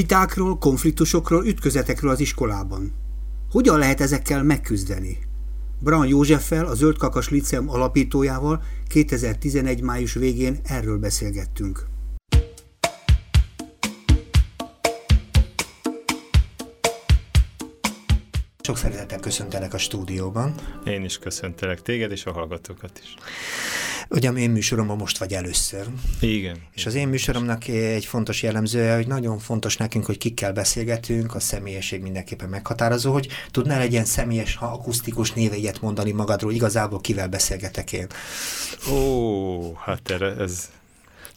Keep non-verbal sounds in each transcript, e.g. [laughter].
Vitákról, konfliktusokról, ütközetekről az iskolában. Hogyan lehet ezekkel megküzdeni? Bran Józseffel, a Zöld Kakas Liceum alapítójával 2011. május végén erről beszélgettünk. Sok szeretettel köszöntelek a stúdióban. Én is köszöntelek téged és a hallgatókat is. Ugye a én műsoromban most vagy először. Igen. És az én műsoromnak egy fontos jellemzője, hogy nagyon fontos nekünk, hogy kikkel beszélgetünk, a személyesség mindenképpen meghatározó, hogy tudnál egy ilyen személyes, ha akusztikus névegyet mondani magadról, igazából kivel beszélgetek én? Ó, hát erre ez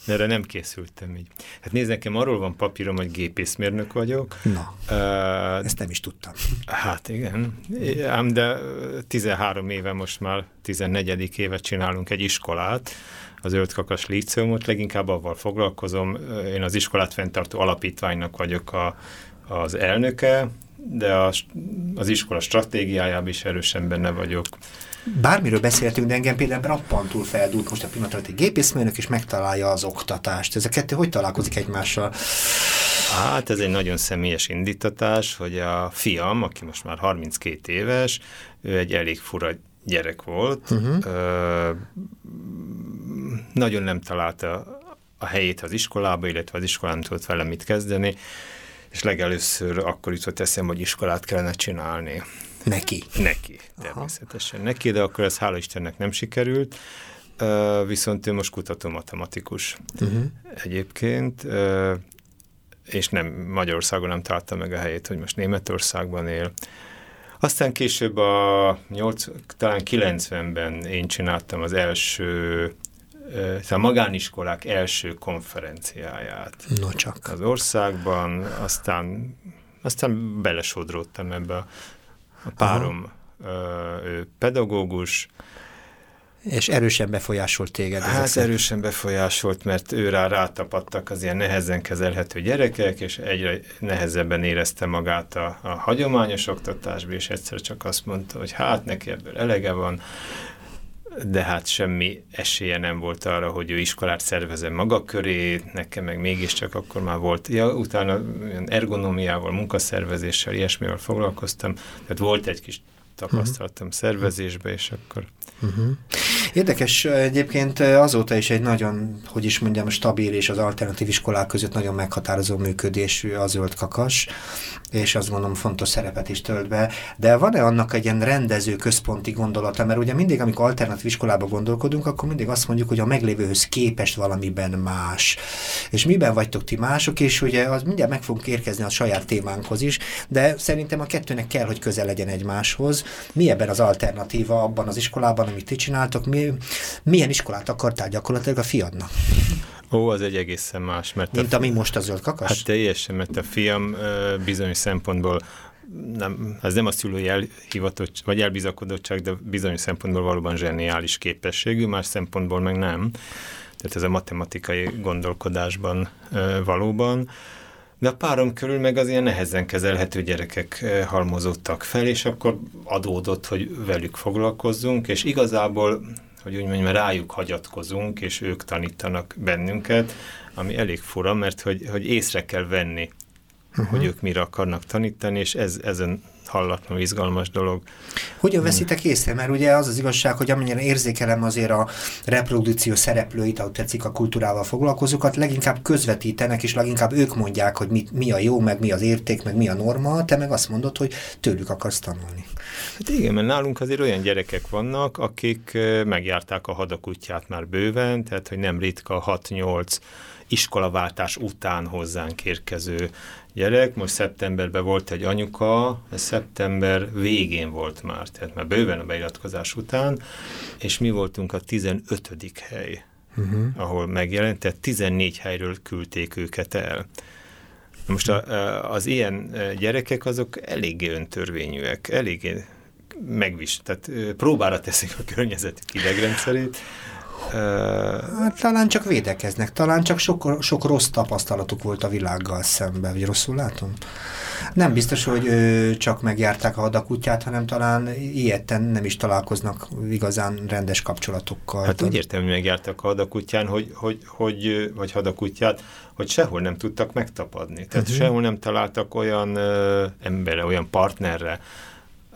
de erre nem készültem így. Hát nézd, nekem arról van papírom, hogy gépészmérnök vagyok. Na, uh, ezt nem is tudtam. Hát igen, ám de 13 éve most már 14. évet csinálunk egy iskolát, az Zöldkakas Líceumot, leginkább avval foglalkozom. Én az iskolát fenntartó alapítványnak vagyok a, az elnöke, de a, az iskola stratégiájában is erősen benne vagyok bármiről beszéltünk, de engem például rappantul feldúlt most a pillanat egy gépészmérnök, és megtalálja az oktatást. Ez a kettő hogy találkozik egymással? Hát ez egy nagyon személyes indítatás, hogy a fiam, aki most már 32 éves, ő egy elég fura gyerek volt, uh-huh. ö, nagyon nem találta a helyét az iskolába, illetve az iskolán tudott vele mit kezdeni, és legelőször akkor jutott eszem, hogy iskolát kellene csinálni. Neki? Neki, természetesen Aha. neki, de akkor ez hála Istennek nem sikerült, uh, viszont ő most kutató matematikus uh-huh. egyébként, uh, és nem Magyarországon nem találta meg a helyét, hogy most Németországban él. Aztán később a 8, talán 90-ben én csináltam az első a magániskolák első konferenciáját. No csak. Az országban, aztán, aztán belesodródtam ebbe a párom ő pedagógus. És erősen befolyásolt téged? Hát ezek erősen befolyásolt, mert ő rá rátapadtak az ilyen nehezen kezelhető gyerekek, és egyre nehezebben érezte magát a, a hagyományos oktatásban, és egyszer csak azt mondta, hogy hát neki ebből elege van, de hát semmi esélye nem volt arra, hogy ő iskolát szervezem maga köré, nekem meg mégiscsak akkor már volt, ja, utána ergonomiával, munkaszervezéssel, ilyesmivel foglalkoztam, tehát volt egy kis tapasztalatom uh-huh. szervezésbe, és akkor Uh-huh. Érdekes egyébként azóta is egy nagyon, hogy is mondjam, stabil és az alternatív iskolák között nagyon meghatározó működésű a zöld kakas, és azt gondolom fontos szerepet is tölt be, de van-e annak egy ilyen rendező központi gondolata, mert ugye mindig, amikor alternatív iskolába gondolkodunk, akkor mindig azt mondjuk, hogy a meglévőhöz képest valamiben más. És miben vagytok ti mások, és ugye az mindjárt meg fogunk érkezni a saját témánkhoz is, de szerintem a kettőnek kell, hogy közel legyen egymáshoz. Mi ebben az alternatíva abban az iskolában, amit ti csináltok, mi, milyen iskolát akartál gyakorlatilag a fiadnak? Ó, az egy egészen más. Mert Mint a, ami most a zöld kakas? Hát teljesen, mert a fiam bizonyos szempontból nem, ez nem a szülői elhivatott, vagy elbizakodottság, de bizonyos szempontból valóban zseniális képességű, más szempontból meg nem. Tehát ez a matematikai gondolkodásban valóban. De a párom körül meg az ilyen nehezen kezelhető gyerekek halmozottak fel, és akkor adódott, hogy velük foglalkozzunk, és igazából, hogy úgy mondjam, rájuk hagyatkozunk, és ők tanítanak bennünket, ami elég fura, mert hogy, hogy észre kell venni, uh-huh. hogy ők mire akarnak tanítani, és ez, ezen hallatlanul izgalmas dolog. Hogyan veszitek észre? Mert ugye az az igazság, hogy amennyire érzékelem azért a reprodukció szereplőit, ahogy tetszik a kultúrával foglalkozókat, leginkább közvetítenek, és leginkább ők mondják, hogy mi, mi a jó, meg mi az érték, meg mi a norma, te meg azt mondod, hogy tőlük akarsz tanulni. Hát igen, mert nálunk azért olyan gyerekek vannak, akik megjárták a hadakutyát már bőven, tehát hogy nem ritka 6-8 iskolaváltás után hozzánk érkező gyerek. Most szeptemberben volt egy anyuka, ez szeptember végén volt már, tehát már bőven a beiratkozás után, és mi voltunk a 15. hely, uh-huh. ahol megjelent, tehát 14 helyről küldték őket el. Most a, az ilyen gyerekek azok eléggé öntörvényűek, eléggé megvis, tehát próbára teszik a környezetük idegrendszerét, Hát, talán csak védekeznek, talán csak sok, sok rossz tapasztalatuk volt a világgal szemben, vagy rosszul látom? Nem biztos, hogy ö, csak megjárták a hadakutyát, hanem talán ilyetten nem is találkoznak igazán rendes kapcsolatokkal. Hát úgy értem, hogy megjártak a hadakutyán, hogy, hogy, hogy, vagy hadakutyát, hogy sehol nem tudtak megtapadni. Tehát uh-huh. sehol nem találtak olyan ö, emberre, olyan partnerre,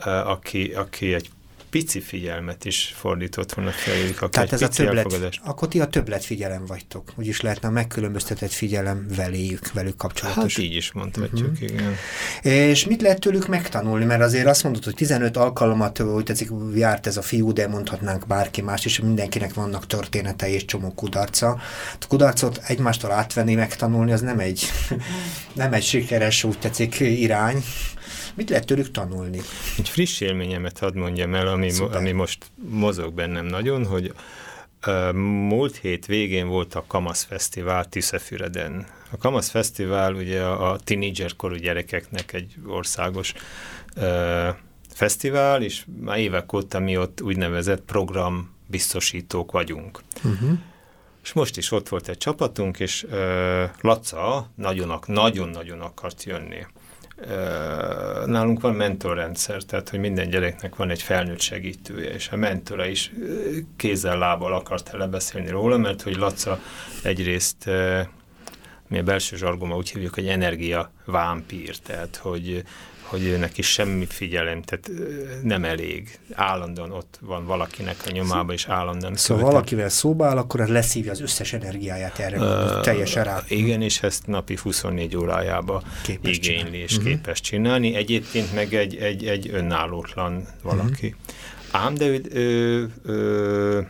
ö, aki, aki egy pici figyelmet is fordított volna feléjük. Tehát ez a többlet, akkor ti a többlet figyelem vagytok. Úgyis lehetne a megkülönböztetett figyelem veléjük, velük kapcsolatos. Hát így is mondhatjuk, uh-huh. igen. És mit lehet tőlük megtanulni? Mert azért azt mondod, hogy 15 alkalmat, hogy tetszik, járt ez a fiú, de mondhatnánk bárki más, és mindenkinek vannak történetei és csomó kudarca. A kudarcot egymástól átvenni, megtanulni, az nem egy, [laughs] nem egy sikeres, úgy tetszik, irány. Mit lehet tőlük tanulni? Egy friss élményemet hadd mondjam el, ami, ami most mozog bennem nagyon, hogy uh, múlt hét végén volt a Kamasz Fesztivál Tiszefüreden. A Kamasz Fesztivál ugye a, a tínédzserkorú gyerekeknek egy országos uh, fesztivál, és már évek óta mi ott úgynevezett program biztosítók vagyunk. Uh-huh. És most is ott volt egy csapatunk, és uh, Laca nagyon-nagyon akart jönni nálunk van mentorrendszer, tehát hogy minden gyereknek van egy felnőtt segítője, és a mentora is kézzel, lábbal akart lebeszélni róla, mert hogy Laca egyrészt mi a belső zsargoma úgy hívjuk, hogy energia vámpír, tehát hogy hogy őnek is semmi figyelem, tehát nem elég. Állandóan ott van valakinek a nyomában, és állandóan Szóval követel. valakivel szóba áll, akkor leszívja az összes energiáját erre, uh, teljesen rá. Igen, és ezt napi 24 órájába képes igényli csinálni. és uh-huh. képes csinálni. Egyébként meg egy, egy, egy önállótlan valaki. Uh-huh. Ám, de ő, ő, ő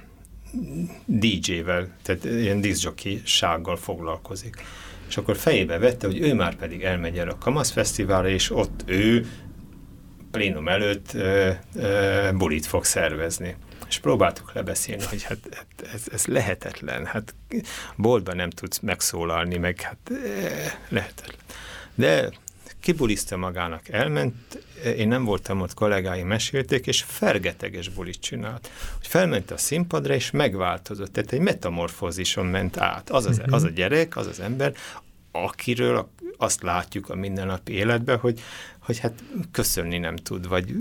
DJ-vel, tehát ilyen diszjokisággal foglalkozik és akkor fejébe vette, hogy ő már pedig elmegy el a Kamasz Fesztiválra, és ott ő plénum előtt ö, ö, bulit fog szervezni. És próbáltuk lebeszélni, hogy hát, hát ez, ez lehetetlen, hát boltban nem tudsz megszólalni, meg hát lehetetlen. De kibuliszta magának, elment, én nem voltam ott, kollégáim mesélték, és fergeteges bulit csinált. Hogy felment a színpadra, és megváltozott, tehát egy metamorfózison ment át. Az, az, az a gyerek, az az ember, akiről azt látjuk a mindennapi életben, hogy, hogy hát köszönni nem tud, vagy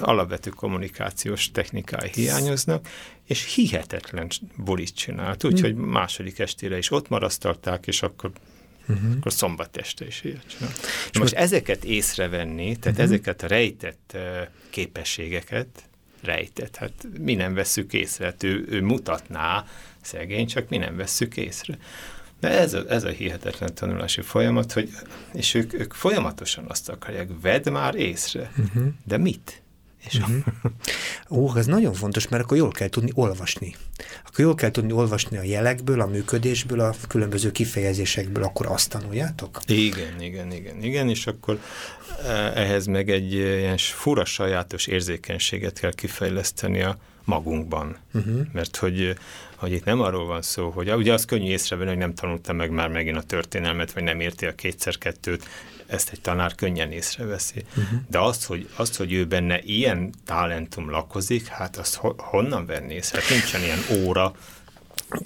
alapvető kommunikációs technikái hiányoznak, és hihetetlen bulit csinált, úgyhogy hmm. második estére is ott marasztalták, és akkor uh-huh. akkor szombat este is ilyet csinál. most, most ezeket észrevenni, tehát uh-huh. ezeket a rejtett uh, képességeket, rejtett, hát mi nem vesszük észre, hát ő, ő mutatná szegény, csak mi nem vesszük észre. De ez a, ez a hihetetlen tanulási folyamat, hogy, és ők, ők folyamatosan azt akarják, vedd már észre, uh-huh. de mit? És uh-huh. Ó, ez nagyon fontos, mert akkor jól kell tudni olvasni. Akkor jól kell tudni olvasni a jelekből, a működésből, a különböző kifejezésekből, akkor azt tanuljátok? Igen, igen, igen, igen, és akkor e, ehhez meg egy ilyen fura sajátos érzékenységet kell kifejleszteni a magunkban. Uh-huh. Mert hogy, hogy itt nem arról van szó, hogy ugye az könnyű észrevenni, hogy nem tanultam meg már megint a történelmet, vagy nem érti a kétszer-kettőt, ezt egy tanár könnyen észreveszi. Uh-huh. De azt hogy, azt, hogy ő benne ilyen talentum lakozik, hát azt ho, honnan venni észre? Hát nincsen ilyen óra,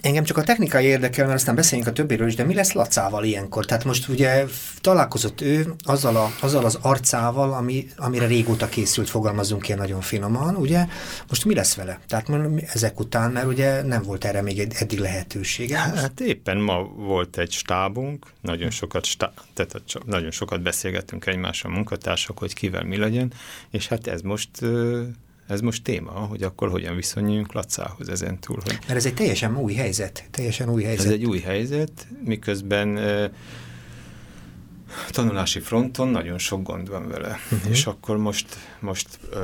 Engem csak a technikai érdekel, mert aztán beszéljünk a többiről is, de mi lesz Lacával ilyenkor? Tehát most ugye találkozott ő azzal, a, azzal az arcával, ami, amire régóta készült, fogalmazunk ilyen nagyon finoman, ugye? Most mi lesz vele? Tehát ezek után, mert ugye nem volt erre még eddig lehetősége. Hát éppen ma volt egy stábunk, nagyon sokat, stá, tehát nagyon sokat beszélgettünk egymással munkatársak, hogy kivel mi legyen, és hát ez most ez most téma, hogy akkor hogyan viszonyuljunk Lacához ezen túl. Hogy Mert ez egy teljesen új helyzet. Teljesen új helyzet. Ez egy új helyzet, miközben e, tanulási fronton nagyon sok gond van vele. Uh-huh. És akkor most, most e,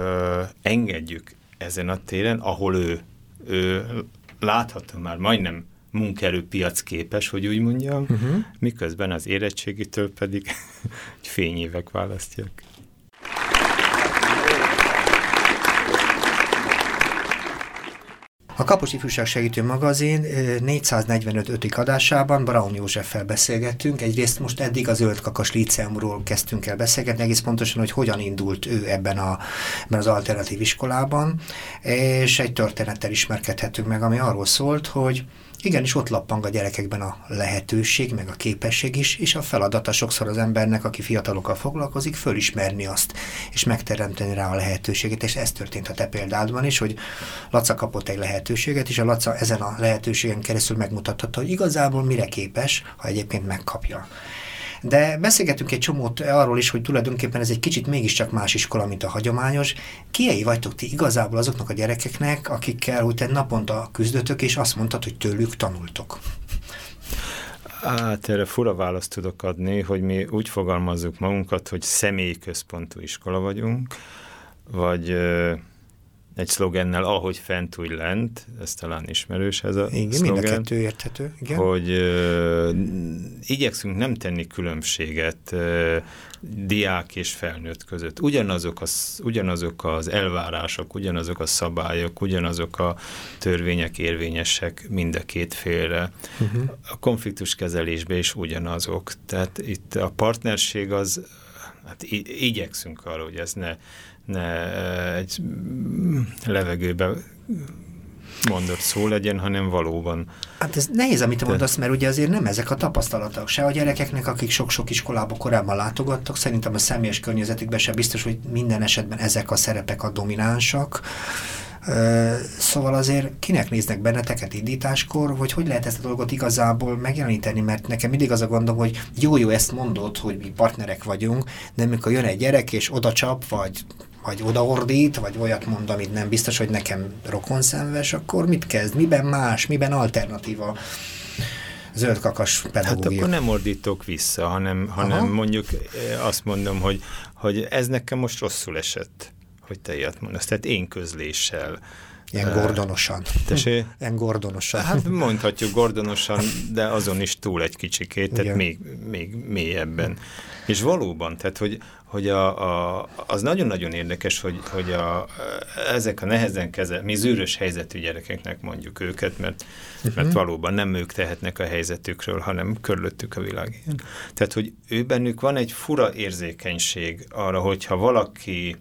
engedjük ezen a téren, ahol ő, ő látható már majdnem munkerőpiac képes, hogy úgy mondjam, uh-huh. miközben az érettségitől pedig [laughs] fényévek választják. A Kapos Ifjúság Segítő Magazin 445. ötik adásában Braun Józseffel beszélgettünk. Egyrészt most eddig az Zöld Kakas Líceumról kezdtünk el beszélgetni, egész pontosan, hogy hogyan indult ő ebben, a, ebben az alternatív iskolában, és egy történettel ismerkedhetünk meg, ami arról szólt, hogy igenis ott lappang a gyerekekben a lehetőség, meg a képesség is, és a feladata sokszor az embernek, aki fiatalokkal foglalkozik, fölismerni azt, és megteremteni rá a lehetőséget, és ez történt a te példádban is, hogy Laca kapott egy lehetőséget, és a Laca ezen a lehetőségen keresztül megmutathatta, hogy igazából mire képes, ha egyébként megkapja. De beszélgetünk egy csomót arról is, hogy tulajdonképpen ez egy kicsit mégiscsak más iskola, mint a hagyományos. Kiei vagytok ti igazából azoknak a gyerekeknek, akikkel te naponta küzdötök, és azt mondtad, hogy tőlük tanultok? Hát erre fura választ tudok adni, hogy mi úgy fogalmazzuk magunkat, hogy személyközpontú iskola vagyunk, vagy egy szlogennel, ahogy fent, úgy lent, ez talán ismerős ez a igen, szlogen, mind a kettő érthető, igen. hogy ö, igyekszünk nem tenni különbséget ö, diák és felnőtt között. Ugyanazok az, ugyanazok az elvárások, ugyanazok a szabályok, ugyanazok a törvények érvényesek mind a két félre. Uh-huh. A konfliktus kezelésben is ugyanazok. Tehát itt a partnerség az, hát igyekszünk arra, hogy ez ne egy levegőbe mondott szó legyen, hanem valóban. Hát ez nehéz, amit te mondasz, mert ugye azért nem ezek a tapasztalatok. Se a gyerekeknek, akik sok-sok iskolába korábban látogattak, szerintem a személyes környezetükben sem biztos, hogy minden esetben ezek a szerepek a dominánsak. Szóval azért kinek néznek benneteket indításkor, hogy hogy lehet ezt a dolgot igazából megjeleníteni, mert nekem mindig az a gondom, hogy jó-jó ezt mondod, hogy mi partnerek vagyunk, de amikor jön egy gyerek és oda csap, vagy vagy odaordít, vagy olyat mond, amit nem biztos, hogy nekem rokonszenves, akkor mit kezd? Miben más? Miben alternatíva? zöldkakas pedagógia. Hát akkor nem ordítok vissza, hanem, hanem mondjuk eh, azt mondom, hogy, hogy ez nekem most rosszul esett, hogy te ilyet mondasz. Tehát én közléssel. Ilyen gordonosan. Tessék? Ilyen gordonosan. Hát mondhatjuk gordonosan, de azon is túl egy kicsikét, tehát még, még mélyebben. És valóban, tehát hogy, hogy a, a, az nagyon-nagyon érdekes, hogy, hogy a, ezek a nehezen kezel, mi zűrös helyzetű gyerekeknek mondjuk őket, mert, uh-huh. mert valóban nem ők tehetnek a helyzetükről, hanem körülöttük a világ. Tehát, hogy ő bennük van egy fura érzékenység arra, hogyha valaki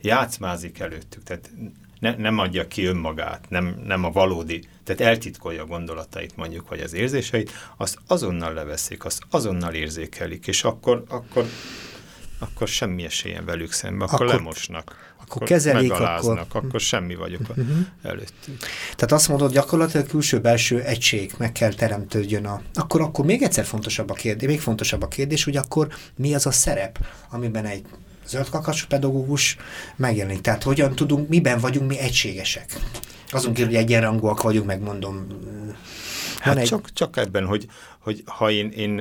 játszmázik előttük, tehát ne, nem adja ki önmagát, nem, nem a valódi, tehát eltitkolja a gondolatait mondjuk, vagy az érzéseit, azt azonnal leveszik, azt azonnal érzékelik, és akkor, akkor akkor semmi esélyen velük szembe, akkor, akkor lemosnak. Akkor, kezelik, megaláznak, akkor... akkor semmi vagyok uh-huh. előttük. Tehát azt mondod, gyakorlatilag külső-belső egység meg kell teremtődjön a... Akkor, akkor még egyszer fontosabb a kérdés, még fontosabb a kérdés, hogy akkor mi az a szerep, amiben egy zöldkakas pedagógus megjelenik. Tehát hogyan tudunk, miben vagyunk mi egységesek? Azon kívül, hogy egyenrangúak vagyunk, megmondom. Hát egy... csak, csak ebben, hogy, hogy ha én, én,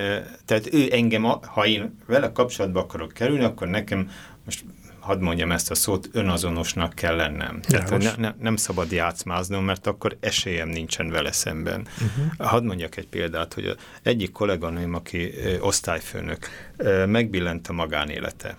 tehát ő engem, ha én vele kapcsolatba akarok kerülni, akkor nekem most hadd mondjam ezt a szót, önazonosnak kell lennem. Tehát ne, ne, nem szabad játszmáznom, mert akkor esélyem nincsen vele szemben. Uh-huh. Hadd mondjak egy példát, hogy egyik kolléganőm, aki osztályfőnök, megbillent a magánélete.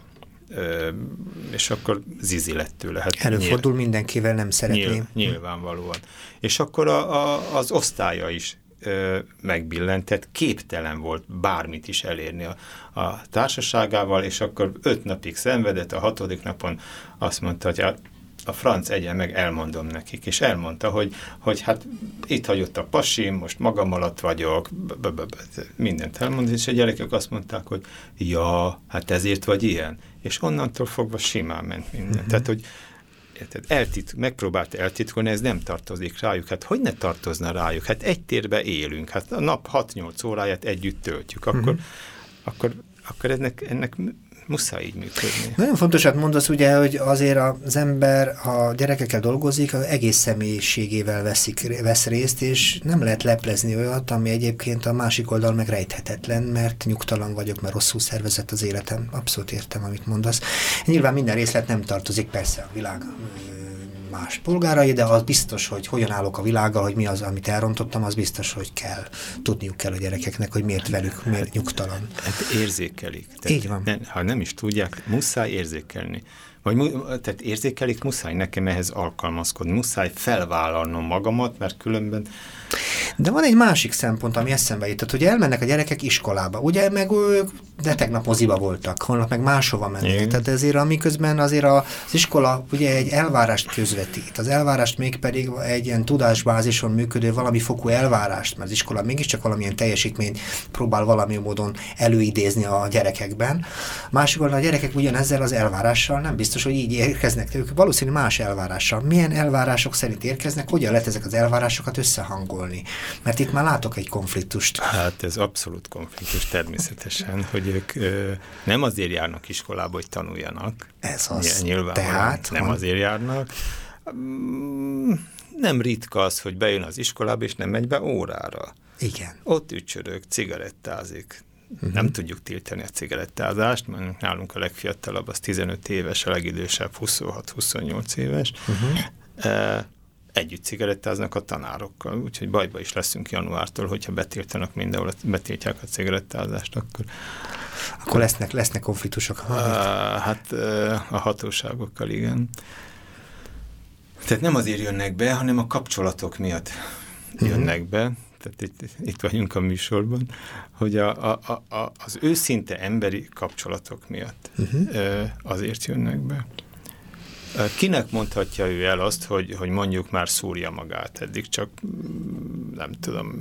És akkor zizi lett tőle. Hát Előfordul nyilv, mindenkivel, nem szeretném. Nyilv, nyilvánvalóan. És akkor a, a, az osztálya is ö, megbillentett, képtelen volt bármit is elérni a, a társaságával, és akkor öt napig szenvedett, a hatodik napon azt mondta, hogy a, a franc egyen meg, elmondom nekik, és elmondta, hogy, hogy hát itt hagyott a pasim, most magam alatt vagyok, mindent elmondott, és a gyerekek azt mondták, hogy ja, hát ezért vagy ilyen. És onnantól fogva simán ment minden. Uh-huh. Tehát, hogy Érted? Eltit, megpróbált eltitkolni, ez nem tartozik rájuk. Hát hogy ne tartozna rájuk? Hát egy térbe élünk, hát a nap 6-8 óráját együtt töltjük, akkor, uh-huh. akkor, akkor ennek, ennek muszáj így működni. Nagyon fontosat mondasz ugye, hogy azért az ember, ha gyerekekkel dolgozik, az egész személyiségével veszik, vesz részt, és nem lehet leplezni olyat, ami egyébként a másik oldal meg rejthetetlen, mert nyugtalan vagyok, mert rosszul szervezett az életem. Abszolút értem, amit mondasz. Nyilván minden részlet nem tartozik persze a világ más polgárai, de az biztos, hogy hogyan állok a világgal, hogy mi az, amit elrontottam, az biztos, hogy kell. Tudniuk kell a gyerekeknek, hogy miért velük, miért nyugtalan. Hát érzékelik. Tehát Így van. Ne, ha nem is tudják, muszáj érzékelni. Vagy tehát érzékelik, muszáj nekem ehhez alkalmazkodni, muszáj felvállalnom magamat, mert különben de van egy másik szempont, ami eszembe jutott, hogy elmennek a gyerekek iskolába, ugye, meg ők de tegnap moziba voltak, holnap meg máshova mennek. Igen. Tehát ezért amiközben azért az iskola ugye egy elvárást közvetít. Az elvárást még pedig egy ilyen tudásbázison működő valami fokú elvárást, mert az iskola mégiscsak valamilyen teljesítményt próbál valami módon előidézni a gyerekekben. Másikon a gyerekek ugyanezzel az elvárással nem biztos, hogy így érkeznek, ők valószínűleg más elvárással. Milyen elvárások szerint érkeznek, hogyan lehet ezek az elvárásokat összehangolni? Mert itt már látok egy konfliktust. Hát ez abszolút konfliktus természetesen, [laughs] hogy ők ö, nem azért járnak iskolába, hogy tanuljanak. Ez az. Nyilván Tehát, nem van... azért járnak. Mm, nem ritka az, hogy bejön az iskolába, és nem megy be órára. Igen. Ott ücsörök, cigarettázik. Uh-huh. Nem tudjuk tiltani a cigarettázást, mert nálunk a legfiatalabb az 15 éves, a legidősebb 26-28 éves. Uh-huh együtt cigarettáznak a tanárokkal, úgyhogy bajba is leszünk januártól, hogyha betiltanak mindenhol, betiltják a cigarettázást, akkor... Akkor lesznek, lesznek konfliktusok? Uh, hát uh, a hatóságokkal, igen. Tehát nem azért jönnek be, hanem a kapcsolatok miatt mhm. jönnek be, tehát itt, itt vagyunk a műsorban, hogy a, a, a, az őszinte emberi kapcsolatok miatt uh-huh. azért jönnek be. Kinek mondhatja ő el azt, hogy, hogy mondjuk már szúrja magát? Eddig csak mm, nem tudom,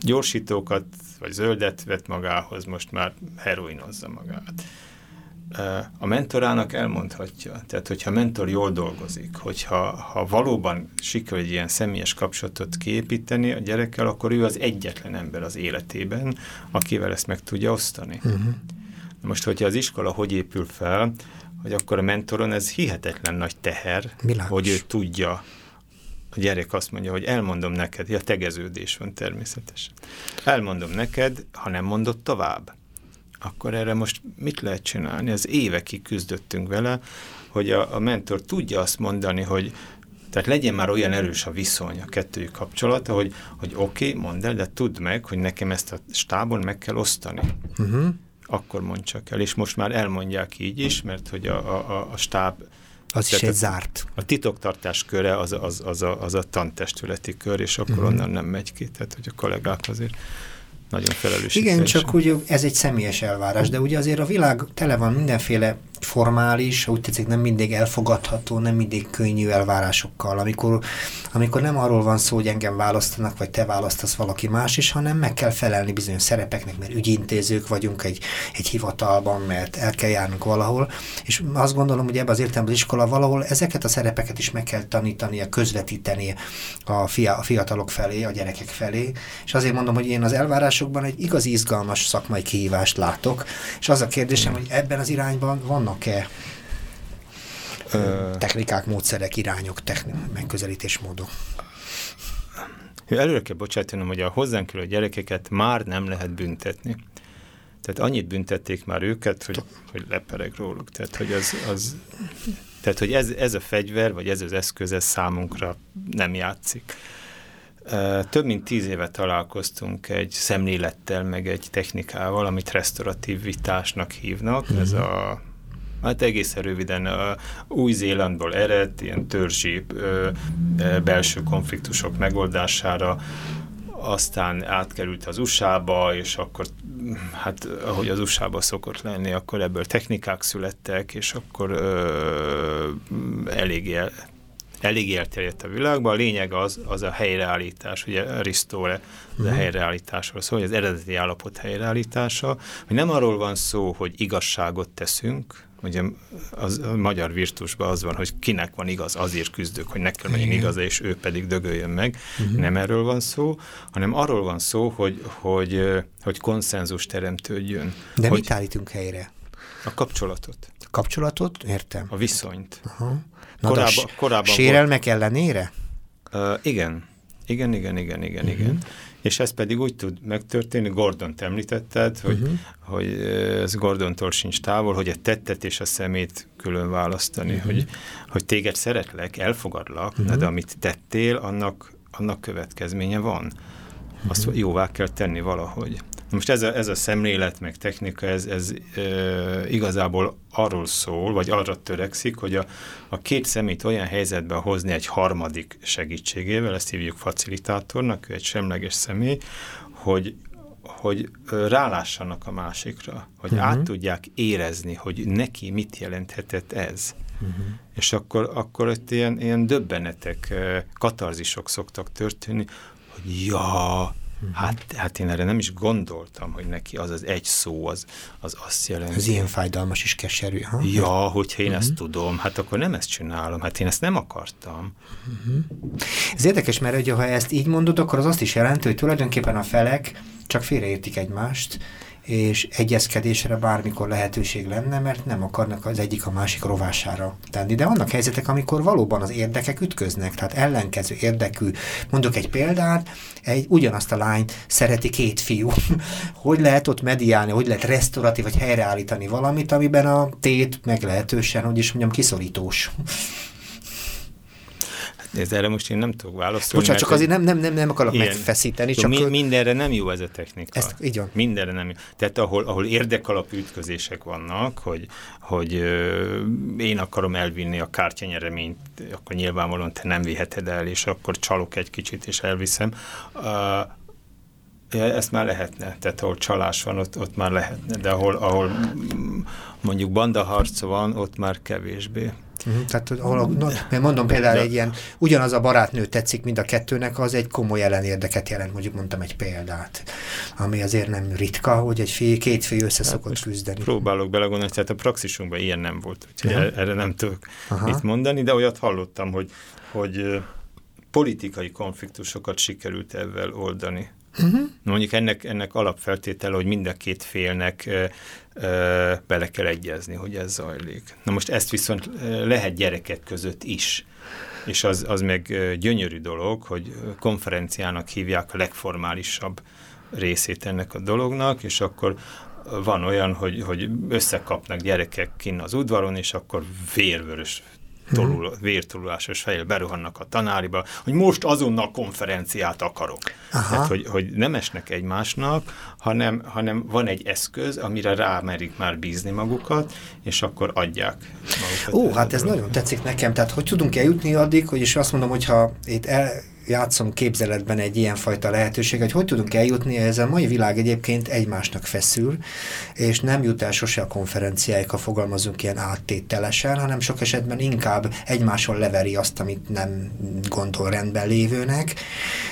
gyorsítókat vagy zöldet vett magához, most már heroinozza magát. A mentorának elmondhatja, tehát hogyha a mentor jól dolgozik, hogyha ha valóban sikerül egy ilyen személyes kapcsolatot kiépíteni a gyerekkel, akkor ő az egyetlen ember az életében, akivel ezt meg tudja osztani. Uh-huh. Most, hogyha az iskola hogy épül fel, hogy akkor a mentoron ez hihetetlen nagy teher, Világos. hogy ő tudja, a gyerek azt mondja, hogy elmondom neked, ja, tegeződés van természetesen. Elmondom neked, ha nem mondod tovább, akkor erre most mit lehet csinálni? Az évekig küzdöttünk vele, hogy a, a mentor tudja azt mondani, hogy tehát legyen már olyan erős a viszony, a kettőjük kapcsolata, hogy, hogy oké, okay, mondd el, de tudd meg, hogy nekem ezt a stábon meg kell osztani. Uh-huh akkor mond csak el, és most már elmondják így is, mert hogy a, a, a stáb az is egy zárt. A titoktartás köre az, az, az, a, az a tantestületi kör, és akkor uh-huh. onnan nem megy ki, tehát hogy a kollégák azért nagyon felelős. Igen, csak ugye ez egy személyes elvárás, de ugye azért a világ tele van mindenféle formális, úgy tetszik nem mindig elfogadható, nem mindig könnyű elvárásokkal, amikor, amikor nem arról van szó, hogy engem választanak, vagy te választasz valaki más is, hanem meg kell felelni bizonyos szerepeknek, mert ügyintézők vagyunk egy, egy hivatalban, mert el kell járnunk valahol, és azt gondolom, hogy ebben az értelemben az iskola valahol ezeket a szerepeket is meg kell tanítania, közvetíteni a, fia, a fiatalok felé, a gyerekek felé, és azért mondom, hogy én az elvárásokban egy igazi izgalmas szakmai kihívást látok, és az a kérdésem, hogy ebben az irányban vannak vannak-e technikák, módszerek, irányok, techni- megközelítésmódok? Előre kell bocsátanom, hogy a hozzánk a gyerekeket már nem lehet büntetni. Tehát annyit büntették már őket, hogy, hogy lepereg róluk. Tehát, hogy, az, az, tehát, hogy ez, ez a fegyver, vagy ez az eszköz, ez számunkra nem játszik. Több mint tíz éve találkoztunk egy szemlélettel, meg egy technikával, amit restaurativitásnak hívnak. Mm-hmm. Ez mhm. a Hát egészen röviden Új-Zélandból ered, ilyen törzsi ö, belső konfliktusok megoldására, aztán átkerült az USA-ba, és akkor, hát ahogy az USA-ba szokott lenni, akkor ebből technikák születtek, és akkor ö, elég, el, elég elterjedt a világban. A lényeg az, az a helyreállítás, ugye restore, az a mhm. helyreállításról szól, hogy az eredeti állapot helyreállítása, hogy nem arról van szó, hogy igazságot teszünk, ugye az, a magyar virtusban az van, hogy kinek van igaz, azért küzdök, hogy nekem legyen igaz, és ő pedig dögöljön meg. Uh-huh. Nem erről van szó, hanem arról van szó, hogy, hogy, hogy konszenzus teremtődjön. De hogy mit állítunk helyre? A kapcsolatot. A kapcsolatot? Értem. A viszonyt. Uh-huh. Na korábban, korábban sérelmek volt, ellenére? Uh, igen. Igen, igen, igen, igen, uh-huh. igen és ez pedig úgy tud megtörténni, Gordon említetted, hogy, uh-huh. hogy ez Gordontól sincs távol, hogy a tettet és a szemét külön választani, uh-huh. hogy, hogy téged szeretlek, elfogadlak, uh-huh. de amit tettél, annak, annak következménye van. Azt jóvá kell tenni valahogy. Most ez a, ez a szemlélet, meg technika, ez, ez e, igazából arról szól, vagy arra törekszik, hogy a, a két szemét olyan helyzetbe hozni egy harmadik segítségével, ezt hívjuk facilitátornak, ő egy semleges személy, hogy, hogy rálássanak a másikra, hogy uh-huh. át tudják érezni, hogy neki mit jelenthetett ez. Uh-huh. És akkor, akkor ott ilyen, ilyen döbbenetek, katarzisok szoktak történni, hogy ja. Hát, hát én erre nem is gondoltam, hogy neki az az egy szó, az, az azt jelenti. Ez ilyen fájdalmas is keserű. Ha? Ja, hogyha én uh-huh. ezt tudom, hát akkor nem ezt csinálom, hát én ezt nem akartam. Uh-huh. Ez érdekes, mert ugye, ha ezt így mondod, akkor az azt is jelenti, hogy tulajdonképpen a felek csak félreértik egymást, és egyezkedésre bármikor lehetőség lenne, mert nem akarnak az egyik a másik rovására tenni. De vannak helyzetek, amikor valóban az érdekek ütköznek, tehát ellenkező érdekű. Mondok egy példát, egy ugyanazt a lány szereti két fiú. [laughs] hogy lehet ott mediálni, hogy lehet restauratív vagy helyreállítani valamit, amiben a tét meglehetősen, hogy is mondjam, kiszorítós. Nézd, erre most én nem tudok válaszolni. Bocsánat, csak azért nem, nem, nem, nem akarok ilyen. megfeszíteni. Csak mi, mindenre nem jó ez a technika. Ezt, így van. Mindenre nem jó. Tehát ahol, ahol érdekalapú ütközések vannak, hogy, hogy ö, én akarom elvinni a kártyanyereményt, akkor nyilvánvalóan te nem viheted el, és akkor csalok egy kicsit, és elviszem. Uh, ezt már lehetne, tehát ahol csalás van, ott, ott már lehetne, de ahol, ahol mondjuk bandaharc van, ott már kevésbé. Uh-huh. Tehát, ahol, no, mert mondom például egy ilyen, ugyanaz a barátnő tetszik mind a kettőnek, az egy komoly ellenérdeket jelent, mondjuk mondtam egy példát, ami azért nem ritka, hogy egy fél, két fél össze hát szokott küzdeni. Próbálok belegondolni, tehát a praxisunkban ilyen nem volt, úgyhogy uh-huh. erre nem tudok Aha. mit mondani, de olyat hallottam, hogy, hogy politikai konfliktusokat sikerült ezzel oldani. Uh-huh. Mondjuk ennek, ennek alapfeltétele, hogy mind a két félnek bele kell egyezni, hogy ez zajlik. Na most ezt viszont lehet gyerekek között is. És az, az meg gyönyörű dolog, hogy konferenciának hívják a legformálisabb részét ennek a dolognak, és akkor van olyan, hogy, hogy összekapnak gyerekek kinn az udvaron, és akkor vérvörös tolul, vértolulásos fejjel beruhannak a tanáriba, hogy most azonnal konferenciát akarok. Aha. Tehát, hogy, hogy nem esnek egymásnak, hanem, hanem van egy eszköz, amire rámerik már bízni magukat, és akkor adják magukat. Ó, hát ez nagyon tetszik nekem. Tehát, hogy tudunk eljutni addig, hogy is azt mondom, hogyha itt el, játszom képzeletben egy ilyenfajta lehetőség, hogy hogy tudunk eljutni, ez a mai világ egyébként egymásnak feszül, és nem jut el sose a konferenciáik, ha fogalmazunk ilyen áttételesen, hanem sok esetben inkább egymáson leveri azt, amit nem gondol rendben lévőnek,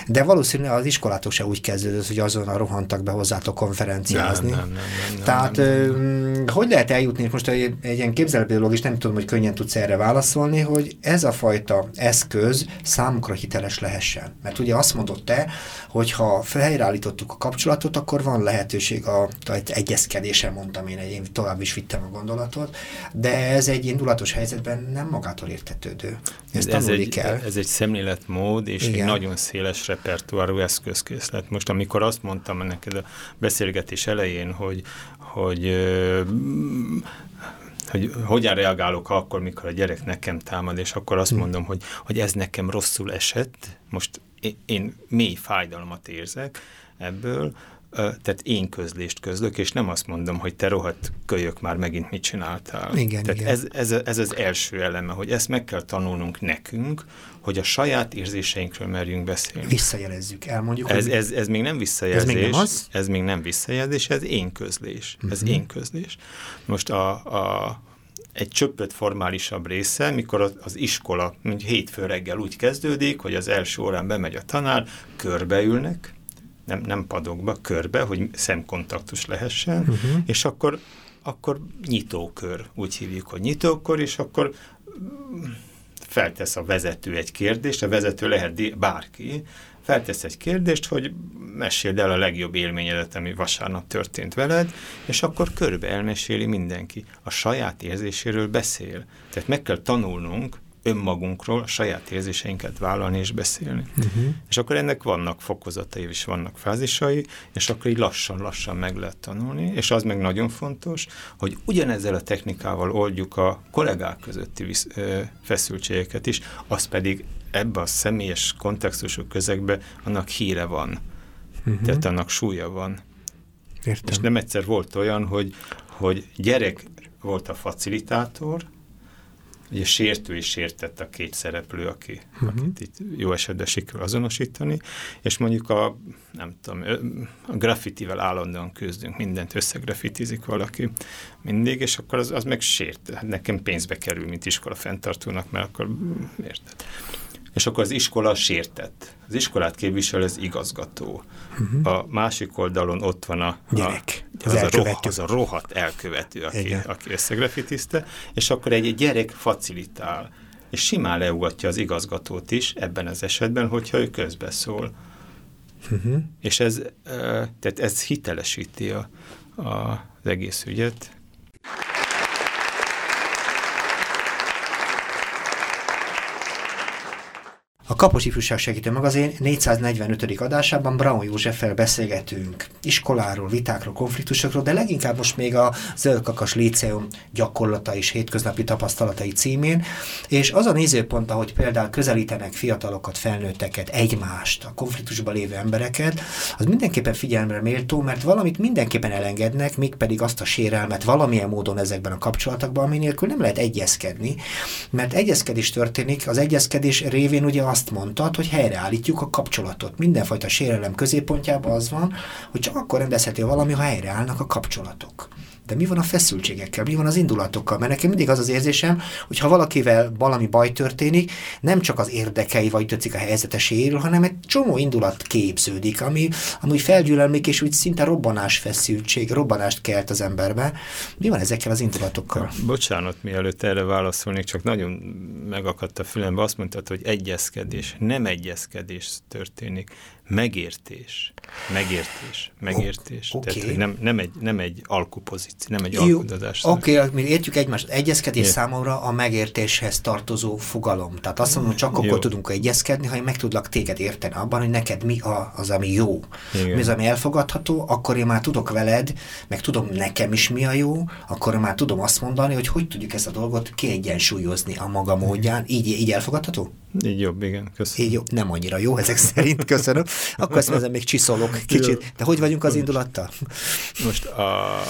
de valószínűleg az iskolától se úgy kezdődött, hogy azonnal rohantak be hozzátok konferenciázni. Nem, nem, nem, nem, Tehát nem, nem. hogy lehet eljutni, most egy, egy ilyen is nem tudom, hogy könnyen tudsz erre válaszolni, hogy ez a fajta eszköz számukra hiteles lehet lehessen. Mert ugye azt mondott te, hogy ha felhelyreállítottuk a kapcsolatot, akkor van lehetőség a, egy egyezkedésen, mondtam én, én tovább is vittem a gondolatot, de ez egy indulatos helyzetben nem magától értetődő. Ez, ez, egy, kell. ez egy szemléletmód, és Igen. egy nagyon széles repertoárú eszközkészlet. Most amikor azt mondtam neked a beszélgetés elején, hogy, hogy hogy hogyan reagálok akkor, mikor a gyerek nekem támad, és akkor azt hm. mondom, hogy, hogy ez nekem rosszul esett, most én, én mély fájdalmat érzek ebből, tehát én közlést közlök, és nem azt mondom, hogy te rohadt kölyök már megint mit csináltál. Igen, tehát igen. Ez, ez, ez az első eleme, hogy ezt meg kell tanulnunk nekünk, hogy a saját érzéseinkről merjünk beszélni. Visszajelezzük, elmondjuk. Ez, ez, ez még nem visszajelzés. Ez még nem az? Ez még nem visszajelzés, ez én közlés. Uh-huh. Ez mhm. én közlés. Most a, a egy csöppöt formálisabb része, mikor az iskola mondjuk hétfő reggel úgy kezdődik, hogy az első órán bemegy a tanár, körbeülnek, nem, nem padokba, körbe, hogy szemkontaktus lehessen, uh-huh. és akkor, akkor nyitókör, úgy hívjuk, hogy nyitókör, és akkor feltesz a vezető egy kérdést, a vezető lehet bárki, feltesz egy kérdést, hogy meséld el a legjobb élményedet, ami vasárnap történt veled, és akkor körbe elmeséli mindenki. A saját érzéséről beszél. Tehát meg kell tanulnunk önmagunkról a saját érzéseinket vállalni és beszélni. Uh-huh. És akkor ennek vannak fokozatai és vannak fázisai, és akkor így lassan-lassan meg lehet tanulni, és az meg nagyon fontos, hogy ugyanezzel a technikával oldjuk a kollégák közötti visz, ö, feszültségeket is, az pedig ebbe a személyes kontextusú közegbe annak híre van. Uh-huh. Tehát annak súlya van. Értem. És nem egyszer volt olyan, hogy, hogy gyerek volt a facilitátor, ugye sértő és sértett a két szereplő, aki, uh-huh. akit itt jó esetben sikerül azonosítani, és mondjuk a, nem tudom, a graffitivel állandóan küzdünk, mindent összegrafitizik valaki mindig, és akkor az, az meg sért. Hát nekem pénzbe kerül, mint iskola fenntartónak, mert akkor érted és akkor az iskola sértett. Az iskolát képvisel az igazgató. Uh-huh. A másik oldalon ott van a, gyerek. A, az, az, a roh, az a rohadt elkövető, aki, aki összegrafitizte, és akkor egy gyerek facilitál, és simán leugatja az igazgatót is ebben az esetben, hogyha ő közbeszól. Uh-huh. És ez, tehát ez hitelesíti a, a, az egész ügyet, A Kapos Ifjúság Segítő Magazin 445. adásában Braun Józseffel beszélgetünk iskoláról, vitákról, konfliktusokról, de leginkább most még a Zöldkakas Líceum gyakorlata és hétköznapi tapasztalatai címén, és az a nézőpont, ahogy például közelítenek fiatalokat, felnőtteket, egymást, a konfliktusban lévő embereket, az mindenképpen figyelemre méltó, mert valamit mindenképpen elengednek, mégpedig azt a sérelmet valamilyen módon ezekben a kapcsolatokban, ami nélkül nem lehet egyezkedni, mert egyezkedés történik, az egyezkedés révén ugye azt mondtad, hogy helyreállítjuk a kapcsolatot. Mindenfajta sérelem középpontjában az van, hogy csak akkor rendezhető valami, ha helyreállnak a kapcsolatok. De mi van a feszültségekkel, mi van az indulatokkal? Mert nekem mindig az az érzésem, hogy ha valakivel valami baj történik, nem csak az érdekei vagy tetszik a helyzete sérül, hanem egy csomó indulat képződik, ami amúgy felgyűlölmik, és úgy szinte robbanás feszültség, robbanást kelt az emberbe. Mi van ezekkel az indulatokkal? Bocsánat, mielőtt erre válaszolnék, csak nagyon megakadt a fülembe, azt mondtad, hogy egyezkedés, nem egyezkedés történik megértés, megértés, megértés. Okay. Tehát, hogy nem, nem, egy, nem egy alkupozíció, nem egy alkudozás. Oké, okay, mi értjük egymást. Egyezkedés Ért. számomra a megértéshez tartozó fogalom. Tehát azt mondom, csak akkor jó. tudunk egyezkedni, ha én meg tudlak téged érteni abban, hogy neked mi a, az, ami jó. Igen. Mi az, ami elfogadható, akkor én már tudok veled, meg tudom nekem is mi a jó, akkor én már tudom azt mondani, hogy hogy tudjuk ezt a dolgot kiegyensúlyozni a maga módján. Így, így elfogadható? Így jobb, igen, köszönöm. Így jobb, nem annyira jó ezek szerint, köszönöm. Akkor azt mondom, még csiszolok kicsit. De hogy vagyunk az indulattal? Most a,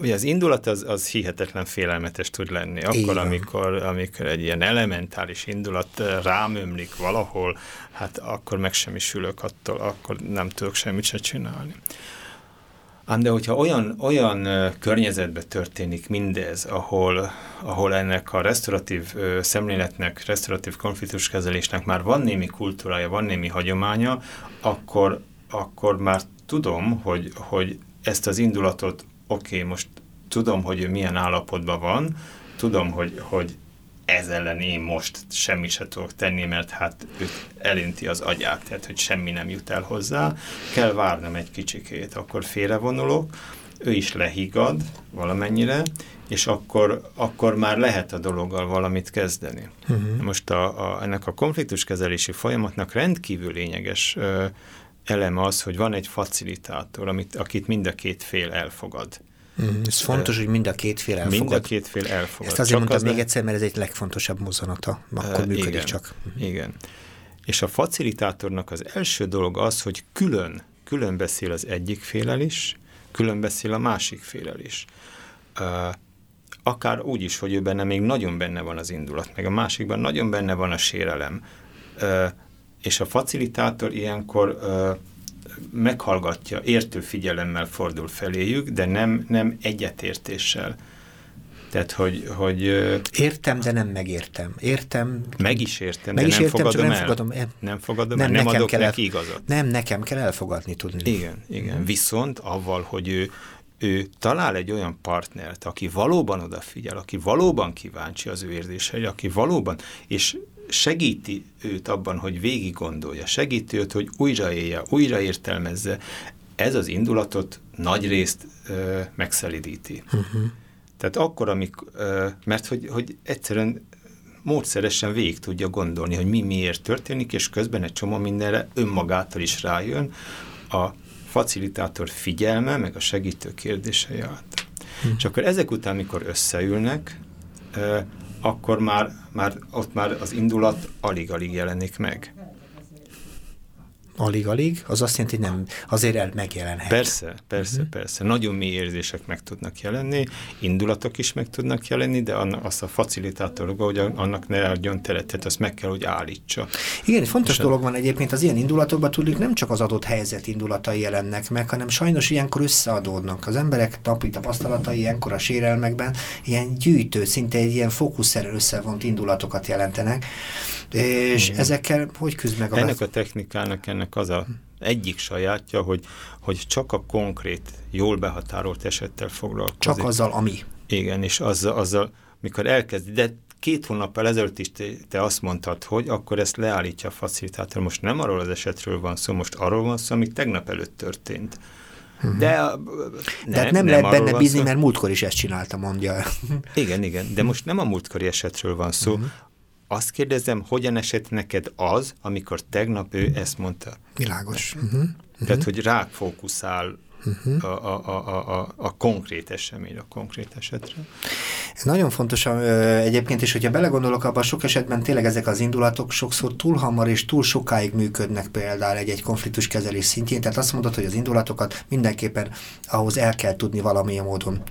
ugye az indulat az, az hihetetlen félelmetes tud lenni. Akkor, amikor, amikor egy ilyen elementális indulat rámömlik valahol, hát akkor meg sem is ülök attól, akkor nem tudok semmit se csinálni. Ám de hogyha olyan, olyan környezetben történik mindez, ahol, ahol ennek a restauratív szemléletnek, restauratív konfliktuskezelésnek már van némi kultúrája, van némi hagyománya, akkor, akkor már tudom, hogy, hogy ezt az indulatot, oké, okay, most tudom, hogy ő milyen állapotban van, tudom, hogy, hogy ez ellen én most semmit se tudok tenni, mert hát őt elinti az agyát, tehát hogy semmi nem jut el hozzá, kell várnom egy kicsikét, akkor félrevonulok, ő is lehigad valamennyire, és akkor, akkor már lehet a dologgal valamit kezdeni. Uh-huh. Most a, a, ennek a konfliktuskezelési folyamatnak rendkívül lényeges ö, eleme az, hogy van egy facilitátor, amit, akit mind a két fél elfogad. Mm, ez fontos, hogy mind a két fél elfogad. Mind a két fél elfogad. Ezt azért csak mondtam még egyszer, mert ez egy legfontosabb mozzanata. Akkor uh, működik igen, csak. Igen. És a facilitátornak az első dolog az, hogy külön, külön beszél az egyik félel is, külön beszél a másik félel is. Uh, akár úgy is, hogy ő benne még nagyon benne van az indulat, meg a másikban nagyon benne van a sérelem. Uh, és a facilitátor ilyenkor uh, meghallgatja, értő figyelemmel fordul feléjük, de nem, nem egyetértéssel. Tehát, hogy, hogy... Értem, de nem megértem. Értem. Meg is értem, meg de is nem értem, fogadom nem el. Fogadom el. Nem fogadom nem, el, nem adok kell neki igazat. Nem, nekem kell elfogadni tudni. Igen, igen. Mm. Viszont avval, hogy ő, ő talál egy olyan partnert, aki valóban odafigyel, aki valóban kíváncsi az ő érzéseire, aki valóban, és segíti őt abban, hogy végig gondolja, segíti őt, hogy újra élje, újra értelmezze, ez az indulatot nagy részt ö, megszelidíti. Uh-huh. Tehát akkor, amikor, ö, mert hogy, hogy egyszerűen módszeresen végig tudja gondolni, hogy mi miért történik, és közben egy csomó mindenre önmagától is rájön a facilitátor figyelme, meg a segítő kérdései át. Hmm. És akkor ezek után, mikor összeülnek, akkor már, már ott már az indulat alig-alig jelenik meg. Alig-alig, az azt jelenti, hogy nem, azért el megjelenhet. Persze, persze, uh-huh. persze. Nagyon mély érzések meg tudnak jelenni, indulatok is meg tudnak jelenni, de annak, azt a facilitátor, hogy annak ne adjon teret, tehát azt meg kell, hogy állítsa. Igen, fontos És dolog van egyébként, az ilyen indulatokban tudjuk nem csak az adott helyzet indulatai jelennek meg, hanem sajnos ilyenkor összeadódnak. Az emberek napi tapasztalatai ilyenkor a sérelmekben ilyen gyűjtő, szinte egy ilyen fókuszszerűen összevont indulatokat jelentenek, és Igen. ezekkel hogy küzd meg a Ennek a technikának ennek az a egyik sajátja, hogy, hogy csak a konkrét, jól behatárolt esettel foglalkozik. Csak azzal, ami. Igen, és azzal, azzal mikor elkezd, de két hónappal ezelőtt is te, te azt mondtad, hogy akkor ezt leállítja a facilitátor. Most nem arról az esetről van szó, most arról van szó, ami tegnap előtt történt. Uh-huh. De, ne, Tehát nem, nem lehet benne bízni, szó. mert múltkor is ezt csinálta, mondja. Igen, igen, de most nem a múltkori esetről van szó, uh-huh azt kérdezem, hogyan esett neked az, amikor tegnap ő ezt mondta? Világos. Uh-huh. Tehát, uh-huh. hogy rá fókuszál uh-huh. a, a, a, a, a konkrét esemény, a konkrét esetre. Nagyon fontos egyébként is, hogyha belegondolok abban, sok esetben tényleg ezek az indulatok sokszor túl hamar és túl sokáig működnek például egy-egy konfliktus kezelés szintjén, tehát azt mondod, hogy az indulatokat mindenképpen ahhoz el kell tudni valamilyen módon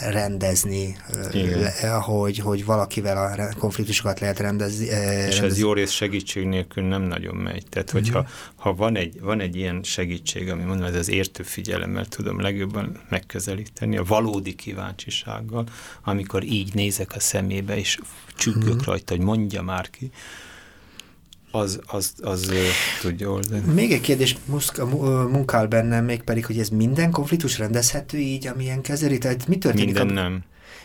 rendezni, le, hogy, hogy valakivel a konfliktusokat lehet rendezni. És rendezni. ez jó rész segítség nélkül nem nagyon megy. Tehát, hogyha uh-huh. ha van, egy, van egy ilyen segítség, ami mondom, ez az értő figyelemmel tudom legjobban megközelíteni, a valódi kíváncsisággal, amikor így nézek a szemébe, és csüggök uh-huh. rajta, hogy mondja már ki, az, az, az tudja oldani. Még egy kérdés muszka, munkál bennem, még pedig, hogy ez minden konfliktus rendezhető így, amilyen kezeli? Tehát mi történik? Minden a... nem.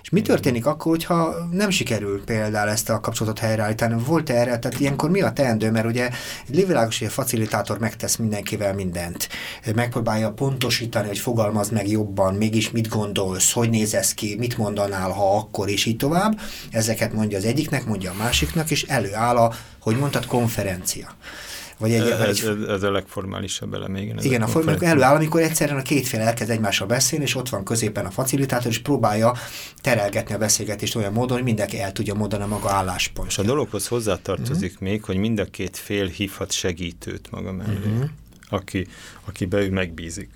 És mi történik akkor, hogyha nem sikerül például ezt a kapcsolatot helyreállítani? Volt -e erre, tehát ilyenkor mi a teendő? Mert ugye egy lévilágos, facilitátor megtesz mindenkivel mindent. Megpróbálja pontosítani, hogy fogalmaz meg jobban, mégis mit gondolsz, hogy néz ez ki, mit mondanál, ha akkor, és így tovább. Ezeket mondja az egyiknek, mondja a másiknak, és előáll a, hogy mondtad, konferencia. Vagy egy, ez, egy, ez, ez a legformálisabb eleme, igen. Igen, a, formák előáll, amikor egyszerűen a két fél elkezd egymással beszélni, és ott van középen a facilitátor, és próbálja terelgetni a beszélgetést olyan módon, hogy mindenki el tudja mondani a maga álláspontját. És a dologhoz hozzátartozik uh-huh. még, hogy mind a két fél hívhat segítőt maga mellé, uh-huh. aki, akibe ő megbízik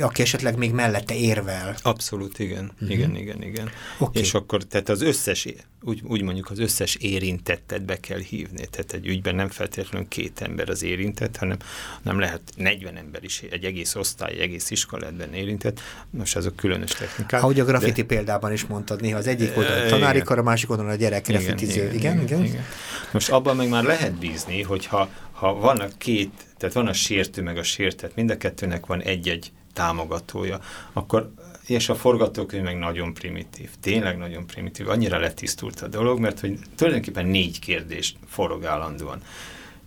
aki esetleg még mellette érvel. Abszolút, igen. Uh-huh. Igen, igen, igen. Okay. És akkor, tehát az összes, úgy, úgy mondjuk az összes érintettet be kell hívni. Tehát egy ügyben nem feltétlenül két ember az érintett, hanem nem lehet 40 ember is, egy egész osztály, egy egész iskolátban érintett. Most azok különös technikák. Ahogy a graffiti de... példában is mondtad, néha az egyik oldalon a tanári kar, a másik oldalon a gyerek graffitiző. Igen igen, igen, igen, igen. Most abban meg már lehet bízni, hogyha ha van a két, tehát van a sértő meg a sértett, mind a kettőnek van egy-egy támogatója, akkor és a forgatókönyv meg nagyon primitív, tényleg nagyon primitív, annyira letisztult a dolog, mert hogy tulajdonképpen négy kérdést forog állandóan.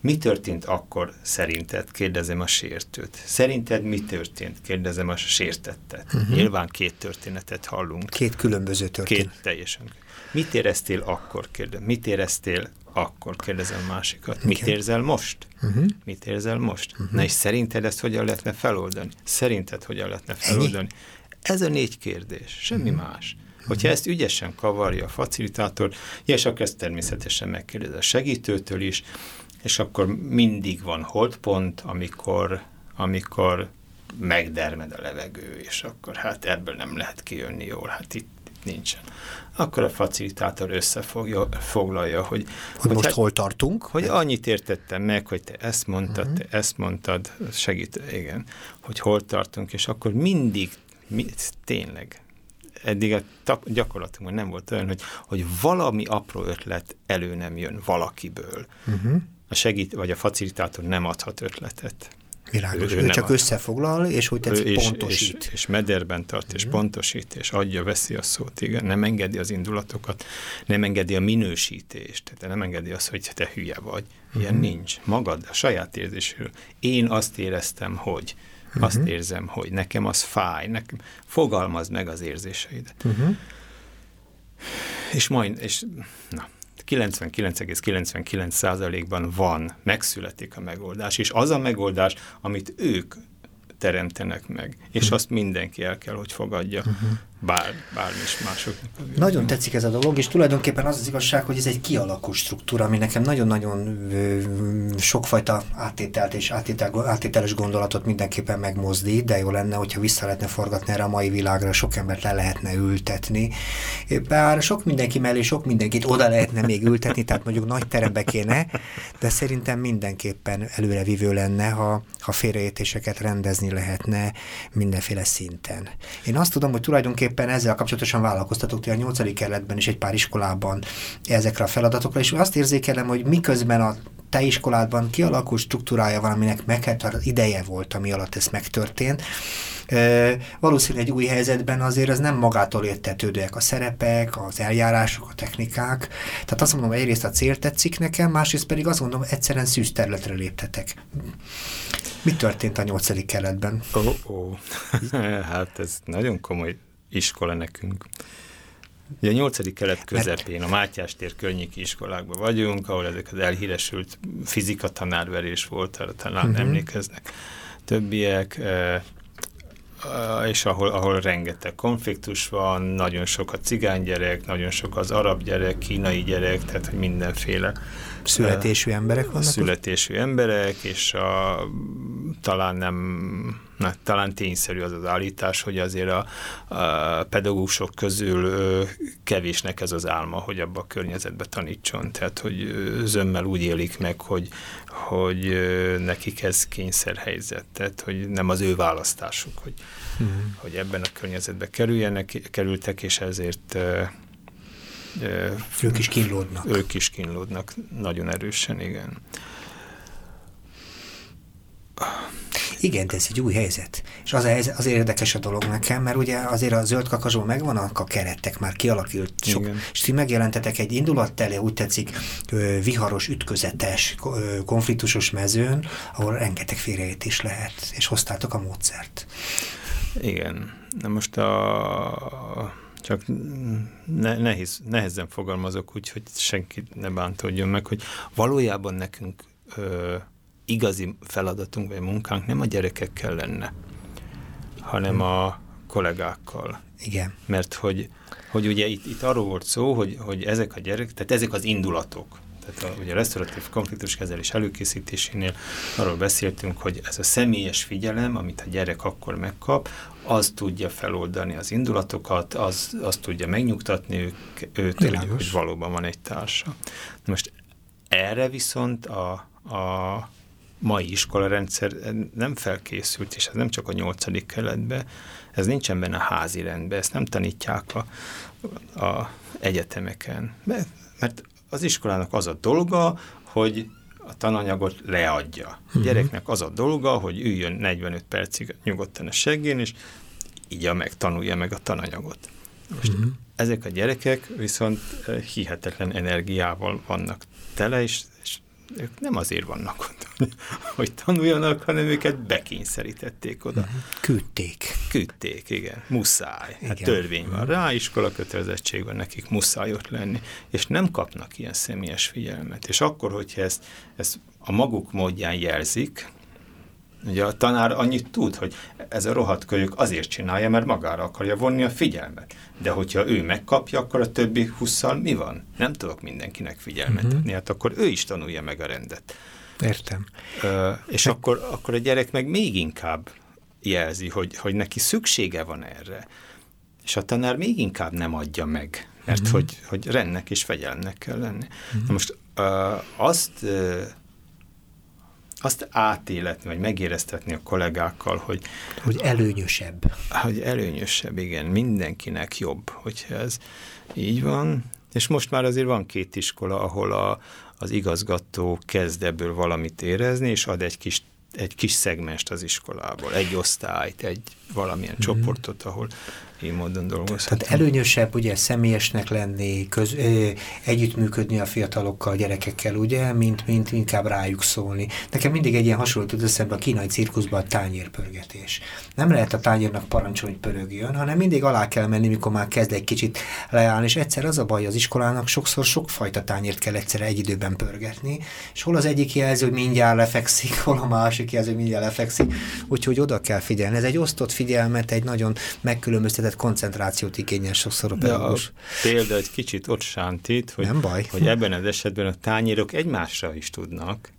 Mi történt akkor szerinted? Kérdezem a sértőt. Szerinted mi történt? Kérdezem a sértettet. Uh-huh. Nyilván két történetet hallunk. Két különböző történet. Két teljesen. Mit éreztél akkor? Kérdezem. Mit éreztél akkor kérdezem másikat. Mit okay. érzel most? Uh-huh. Mit érzel most? Uh-huh. Na és szerinted ezt hogyan lehetne feloldani? Szerinted hogyan lehetne feloldani? Ez a négy kérdés, semmi uh-huh. más. Hogyha ezt ügyesen kavarja a facilitátor, és akkor ezt természetesen megkérdez a segítőtől is, és akkor mindig van holdpont, amikor, amikor megdermed a levegő, és akkor hát ebből nem lehet kijönni jól, hát itt nincsen. Akkor a facilitátor összefoglalja, hogy... Hogy, hogy most hát, hol tartunk? Hogy annyit értettem meg, hogy te ezt mondtad, uh-huh. te ezt mondtad, segít, igen, hogy hol tartunk, és akkor mindig, mi, tényleg, eddig a gyakorlatunkban nem volt olyan, hogy, hogy valami apró ötlet elő nem jön valakiből. Uh-huh. A segít, vagy a facilitátor nem adhat ötletet. Világos, ő, ő, csak összefoglal, és hogy tetszik, és, pontosít. És, és mederben tart, és mm. pontosít, és adja, veszi a szót, igen, nem engedi az indulatokat, nem engedi a minősítést, tehát nem engedi azt, hogy te hülye vagy. Ilyen mm. nincs. Magad, a saját érzésről. Én azt éreztem, hogy, mm. azt érzem, hogy nekem az fáj, nekem, fogalmazd meg az érzéseidet. Mm. És majd, és na, 99,99%-ban van, megszületik a megoldás, és az a megoldás, amit ők teremtenek meg, és uh-huh. azt mindenki el kell, hogy fogadja. Uh-huh. Bár, bármi is mások. Nagyon tetszik ez a dolog, és tulajdonképpen az az igazság, hogy ez egy kialakult struktúra, ami nekem nagyon-nagyon sokfajta áttételt és áttétel, áttételes gondolatot mindenképpen megmozdít, de jó lenne, hogyha vissza lehetne forgatni erre a mai világra, sok embert le lehetne ültetni. Bár sok mindenki mellé, sok mindenkit oda lehetne még ültetni, tehát mondjuk nagy terembe kéne, de szerintem mindenképpen előrevívő lenne, ha, ha félreértéseket rendezni lehetne mindenféle szinten. Én azt tudom, hogy tulajdonképpen tulajdonképpen ezzel kapcsolatosan vállalkoztatok ti a nyolcadik kerületben és egy pár iskolában ezekre a feladatokra, és azt érzékelem, hogy miközben a te iskoládban kialakult struktúrája van, aminek meghatár ideje volt, ami alatt ez megtörtént, E, valószínűleg egy új helyzetben azért ez nem magától értetődőek a szerepek, az eljárások, a technikák. Tehát azt mondom, egyrészt a cél tetszik nekem, másrészt pedig azt mondom, egyszerűen szűz területre léptetek. Mi történt a nyolcadik keletben? Ó, oh, oh. [laughs] hát ez nagyon komoly iskola nekünk. Ugye a nyolcadik kelet közepén, a Mátyás tér környéki iskolákban vagyunk, ahol ezek az elhíresült fizika tanárverés volt, arra talán uh-huh. emlékeznek többiek, eh, és ahol, ahol rengeteg konfliktus van, nagyon sok a cigány gyerek, nagyon sok az arab gyerek, kínai gyerek, tehát hogy mindenféle születésű emberek vannak? Születésű emberek, és a, talán nem na, talán tényszerű az az állítás, hogy azért a, a pedagógusok közül ö, kevésnek ez az álma, hogy abba a környezetbe tanítson. Tehát, hogy zömmel úgy élik meg, hogy, hogy ö, nekik ez kényszerhelyzet. Tehát, hogy nem az ő választásuk, hogy, uh-huh. hogy ebben a környezetbe kerüljenek, kerültek, és ezért ö, ők is kínlódnak. Ők is kínlódnak, nagyon erősen, igen. Igen, de ez egy új helyzet. És az, az, az érdekes a dolog nekem, mert ugye azért a zöld kakazsó megvannak a keretek, már kialakult sok, Igen. és ti megjelentetek egy indulattele, úgy tetszik, viharos, ütközetes, konfliktusos mezőn, ahol rengeteg félreértés lehet, és hoztátok a módszert. Igen. Na most a csak ne, nehéz, nehezen fogalmazok úgy, hogy senki ne bántódjon meg, hogy valójában nekünk ö, igazi feladatunk vagy munkánk nem a gyerekekkel lenne, hanem hmm. a kollégákkal. Igen. Mert hogy, hogy ugye itt, itt arról volt szó, hogy, hogy ezek a gyerekek, tehát ezek az indulatok, tehát a, ugye a restauratív konfliktuskezelés előkészítésénél arról beszéltünk, hogy ez a személyes figyelem, amit a gyerek akkor megkap, az tudja feloldani az indulatokat, az, az tudja megnyugtatni ők, őt, Világos. hogy valóban van egy társa. Most erre viszont a, a mai iskolarendszer nem felkészült, és ez nem csak a nyolcadik keletbe, ez nincsen benne a házi rendben, ezt nem tanítják a, a egyetemeken. Mert, mert az iskolának az a dolga, hogy a tananyagot leadja. A uh-huh. gyereknek az a dolga, hogy üljön 45 percig nyugodtan a seggén, és így meg, tanulja meg a tananyagot. Most uh-huh. ezek a gyerekek viszont eh, hihetetlen energiával vannak tele, és ők nem azért vannak ott, [laughs] hogy tanuljanak, hanem őket bekényszerítették oda. Uh-huh. Küldték. Küldték, igen. Muszáj. Hát igen. Hát törvény van rá, iskola kötelezettség van nekik, muszáj ott lenni. És nem kapnak ilyen személyes figyelmet. És akkor, hogyha ezt, ezt a maguk módján jelzik, Ugye a tanár annyit tud, hogy ez a rohadt kölyök azért csinálja, mert magára akarja vonni a figyelmet. De hogyha ő megkapja, akkor a többi huszal mi van? Nem tudok mindenkinek figyelmet uh-huh. adni, hát akkor ő is tanulja meg a rendet. Értem. Ö, és meg... akkor, akkor a gyerek meg még inkább jelzi, hogy, hogy neki szüksége van erre. És a tanár még inkább nem adja meg, mert uh-huh. hogy, hogy rendnek és fegyelemnek kell lenni. Uh-huh. Na most ö, azt azt átéletni, vagy megéreztetni a kollégákkal, hogy... Hogy előnyösebb. Hogy előnyösebb, igen. Mindenkinek jobb, hogyha ez így van. És most már azért van két iskola, ahol a, az igazgató kezd ebből valamit érezni, és ad egy kis, egy kis szegmest az iskolából, egy osztályt, egy valamilyen mm-hmm. csoportot, ahol így módon dolgozhatunk. Tehát előnyösebb ugye személyesnek lenni, köz, ö, együttműködni a fiatalokkal, a gyerekekkel, ugye, mint, mint inkább rájuk szólni. Nekem mindig egy ilyen hasonló tud eszembe a kínai cirkuszban a tányérpörgetés. Nem lehet a tányérnak parancsolni, hogy pörögjön, hanem mindig alá kell menni, mikor már kezd egy kicsit leállni, és egyszer az a baj az iskolának, sokszor sokfajta tányért kell egyszerre egy időben pörgetni, és hol az egyik jelző, hogy mindjárt lefekszik, hol a másik jelző, hogy mindjárt lefekszik, úgyhogy oda kell figyelni. Ez egy osztott figyelmet, egy nagyon megkülönböztetett úgynevezett koncentrációt igényel sokszor a pedagógus. Példa egy kicsit ott sántít, hogy, Nem baj. hogy ebben az esetben a tányérok egymásra is tudnak.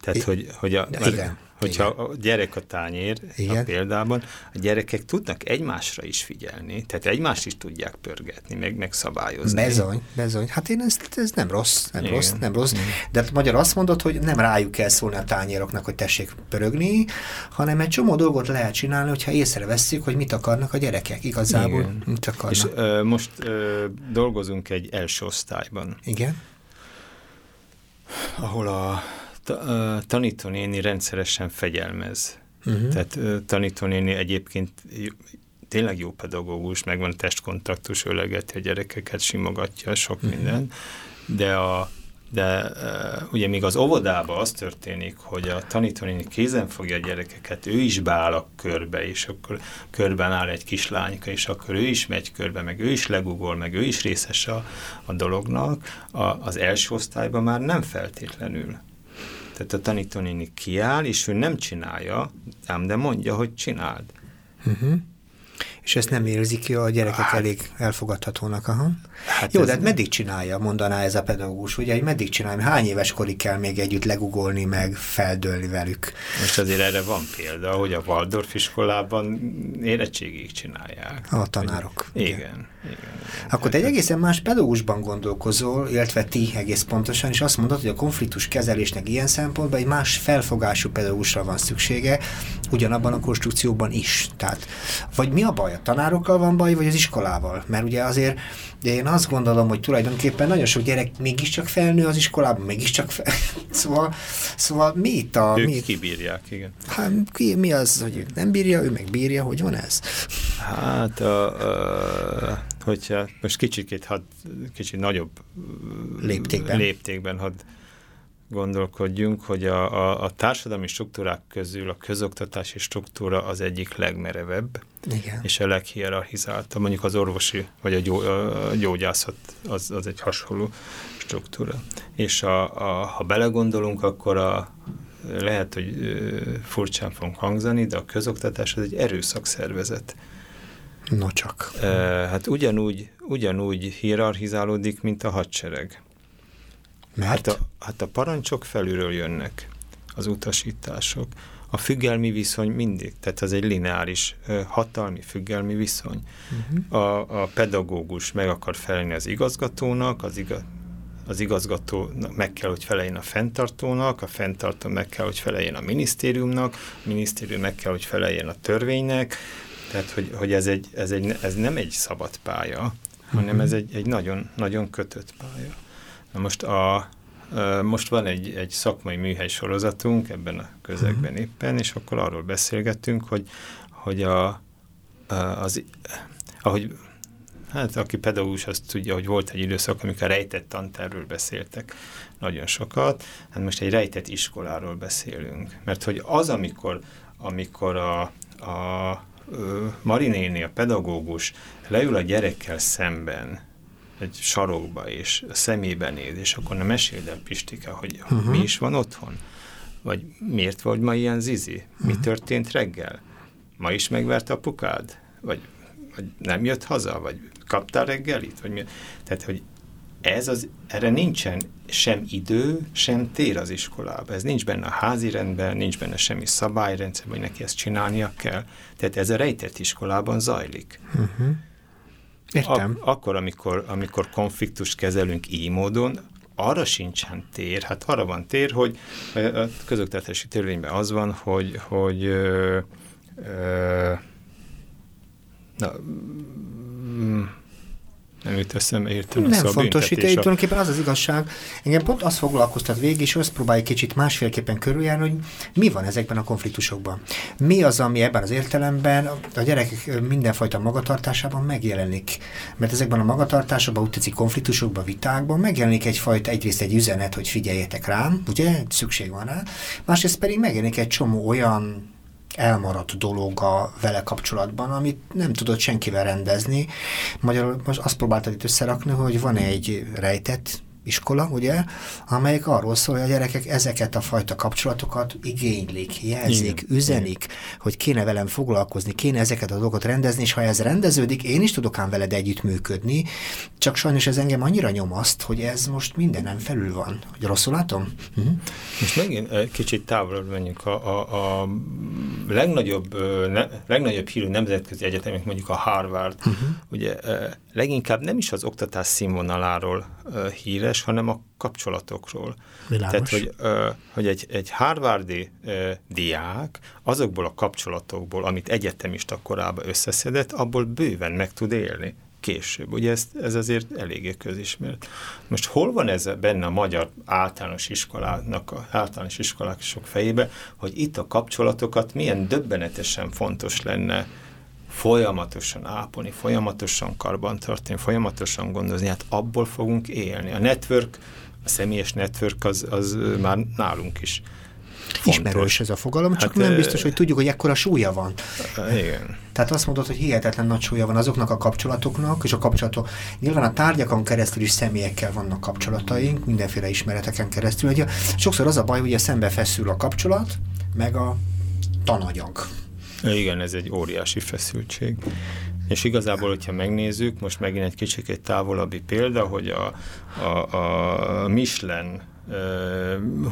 Tehát, hogy, hogy a, igen. Hogyha Igen. a gyerek a tányér Igen. a példában, a gyerekek tudnak egymásra is figyelni, tehát egymást is tudják pörgetni, meg, meg szabályozni. Bezony, bezony. Hát én ezt, ez nem rossz, nem Igen. rossz, nem rossz. Igen. De hát magyar azt mondod, hogy nem rájuk kell szólni a tányéroknak, hogy tessék pörögni, hanem egy csomó dolgot lehet csinálni, hogyha észreveszünk, hogy mit akarnak a gyerekek igazából. Igen. Mit akarnak. És ö, most ö, dolgozunk egy első osztályban. Igen. Ahol a tanítónéni rendszeresen fegyelmez. Uh-huh. Tehát tanítónéni egyébként tényleg jó pedagógus, megvan testkontaktus, ölegeti a gyerekeket, simogatja, sok uh-huh. minden, de a de ugye még az óvodában az történik, hogy a tanítónéni kézen fogja a gyerekeket, ő is beáll a körbe, és akkor körben áll egy kislányka, és akkor ő is megy körbe, meg ő is legugol, meg ő is részes a, a dolognak. A, az első osztályban már nem feltétlenül. Tehát a tanítónéni kiáll, és ő nem csinálja, ám de mondja, hogy csináld. Uh-huh. És ezt nem érzik ki a gyerekek hát, elég elfogadhatónak, aha. Hát Jó, de hát meddig csinálja, mondaná ez a pedagógus, ugye, hogy meddig csinálja, hány éves korig kell még együtt legugolni, meg feldőlni velük? Most azért erre van példa, hogy a Waldorf iskolában érettségig csinálják. A tanárok. Hogy, igen. igen. igen, Akkor te egy egészen más pedagógusban gondolkozol, illetve ti egész pontosan, és azt mondod, hogy a konfliktus kezelésnek ilyen szempontból egy más felfogású pedagógusra van szüksége, ugyanabban a konstrukcióban is. Tehát, vagy mi a baj? A tanárokkal van baj, vagy az iskolával? Mert ugye azért de én azt gondolom, hogy tulajdonképpen nagyon sok gyerek mégiscsak felnő az iskolában, mégiscsak fel... [laughs] szóval, szóval mi itt a... Ők mi... kibírják, igen. Hát ki, mi az, hogy nem bírja, ő meg bírja, hogy van ez? Hát, a, a, hogyha most kicsikét, had, kicsit nagyobb léptékben, léptékben hadd gondolkodjunk, hogy a, a, a társadalmi struktúrák közül a közoktatási struktúra az egyik legmerevebb, Igen. és a leghierarchizáltabb. Mondjuk az orvosi vagy a, gyó, a gyógyászat az, az egy hasonló struktúra. És a, a, ha belegondolunk, akkor a, lehet, hogy furcsán fogunk hangzani, de a közoktatás az egy erőszakszervezet. No csak. Hát ugyanúgy, ugyanúgy hierarchizálódik, mint a hadsereg. Mert? Hát a, hát a parancsok felülről jönnek, az utasítások. A függelmi viszony mindig, tehát ez egy lineáris hatalmi függelmi viszony. Uh-huh. A, a pedagógus meg akar felelni az igazgatónak, az, igaz, az igazgató meg kell, hogy feleljen a fenntartónak, a fenntartó meg kell, hogy feleljen a minisztériumnak, a minisztérium meg kell, hogy feleljen a törvénynek, tehát hogy, hogy ez, egy, ez, egy, ez nem egy szabad pálya, hanem ez egy, egy nagyon, nagyon kötött pálya. Na most a, most van egy, egy szakmai műhely sorozatunk ebben a közegben uh-huh. éppen, és akkor arról beszélgettünk, hogy, hogy a, az, ahogy hát aki pedagógus, azt tudja, hogy volt egy időszak, amikor rejtett tanterről beszéltek nagyon sokat, hát most egy rejtett iskoláról beszélünk. Mert hogy az, amikor, amikor a, a Marinéni, a pedagógus leül a gyerekkel szemben, egy sarokba, és a szemébe néz, és akkor nem meséld el, Pistike, hogy uh-huh. mi is van otthon? Vagy miért vagy ma ilyen zizi? Uh-huh. Mi mhm. történt reggel? Ma is megvert apukád? Vagy, vagy nem jött haza? Vagy kaptál reggelit? Vagy mi? Tehát, hogy ez az, erre nincsen sem idő, sem tér az iskolában. Ez nincs benne a házi rendben, nincs benne semmi szabályrendszer, hogy neki ezt csinálnia kell. Tehát ez a rejtett iskolában zajlik. Uh-huh. Értem. Ak- akkor, amikor, amikor konfliktust kezelünk így módon, arra sincsen tér, hát arra van tér, hogy a közoktatási törvényben az van, hogy, hogy ö, ö, na, mm, nem jut eszembe értem. Nem fontos, itt, itt tulajdonképpen az az igazság. Engem pont azt foglalkoztat végig, és azt próbáljuk kicsit másfélképpen körüljárni, hogy mi van ezekben a konfliktusokban. Mi az, ami ebben az értelemben a gyerekek mindenfajta magatartásában megjelenik. Mert ezekben a magatartásokban, úgy tetszik konfliktusokban, vitákban megjelenik egyfajta, egyrészt egy üzenet, hogy figyeljetek rám, ugye, szükség van rá, másrészt pedig megjelenik egy csomó olyan elmaradt dolog a vele kapcsolatban, amit nem tudott senkivel rendezni. Magyarul most azt próbáltad itt összerakni, hogy van egy rejtett iskola, ugye, amelyik arról szól, hogy a gyerekek ezeket a fajta kapcsolatokat igénylik, jelzik, Igen. üzenik, Igen. hogy kéne velem foglalkozni, kéne ezeket a dolgokat rendezni, és ha ez rendeződik, én is tudok ám veled együttműködni, csak sajnos ez engem annyira nyomaszt, hogy ez most mindenem felül van. Hogy rosszul látom? Uh-huh. Most megint egy kicsit távolabb menjünk. A, a, a legnagyobb, ne, legnagyobb hírű nemzetközi egyetemek, mondjuk a Harvard, uh-huh. ugye leginkább nem is az oktatás színvonaláról híres, hanem a kapcsolatokról. Világos. Tehát, hogy, hogy egy, egy harvardi diák azokból a kapcsolatokból, amit egyetemista korában összeszedett, abból bőven meg tud élni később. Ugye ez, ez azért eléggé közismert. Most hol van ez benne a magyar általános iskolának, a általános iskolák sok fejébe, hogy itt a kapcsolatokat milyen döbbenetesen fontos lenne folyamatosan ápolni, folyamatosan karbantartani, folyamatosan gondozni, hát abból fogunk élni. A network, a személyes network az, az már nálunk is Fontos. Ismerős ez a fogalom, csak hát, nem biztos, hogy tudjuk, hogy ekkora súlya van. Igen. Tehát azt mondod, hogy hihetetlen nagy súlya van azoknak a kapcsolatoknak, és a kapcsolatok, nyilván a tárgyakon keresztül is személyekkel vannak kapcsolataink, mindenféle ismereteken keresztül. Ugye, sokszor az a baj, hogy szembe feszül a kapcsolat, meg a tananyag. Igen, ez egy óriási feszültség. És igazából, hogyha megnézzük, most megint egy kicsit távolabbi példa, hogy a, a, a Michelin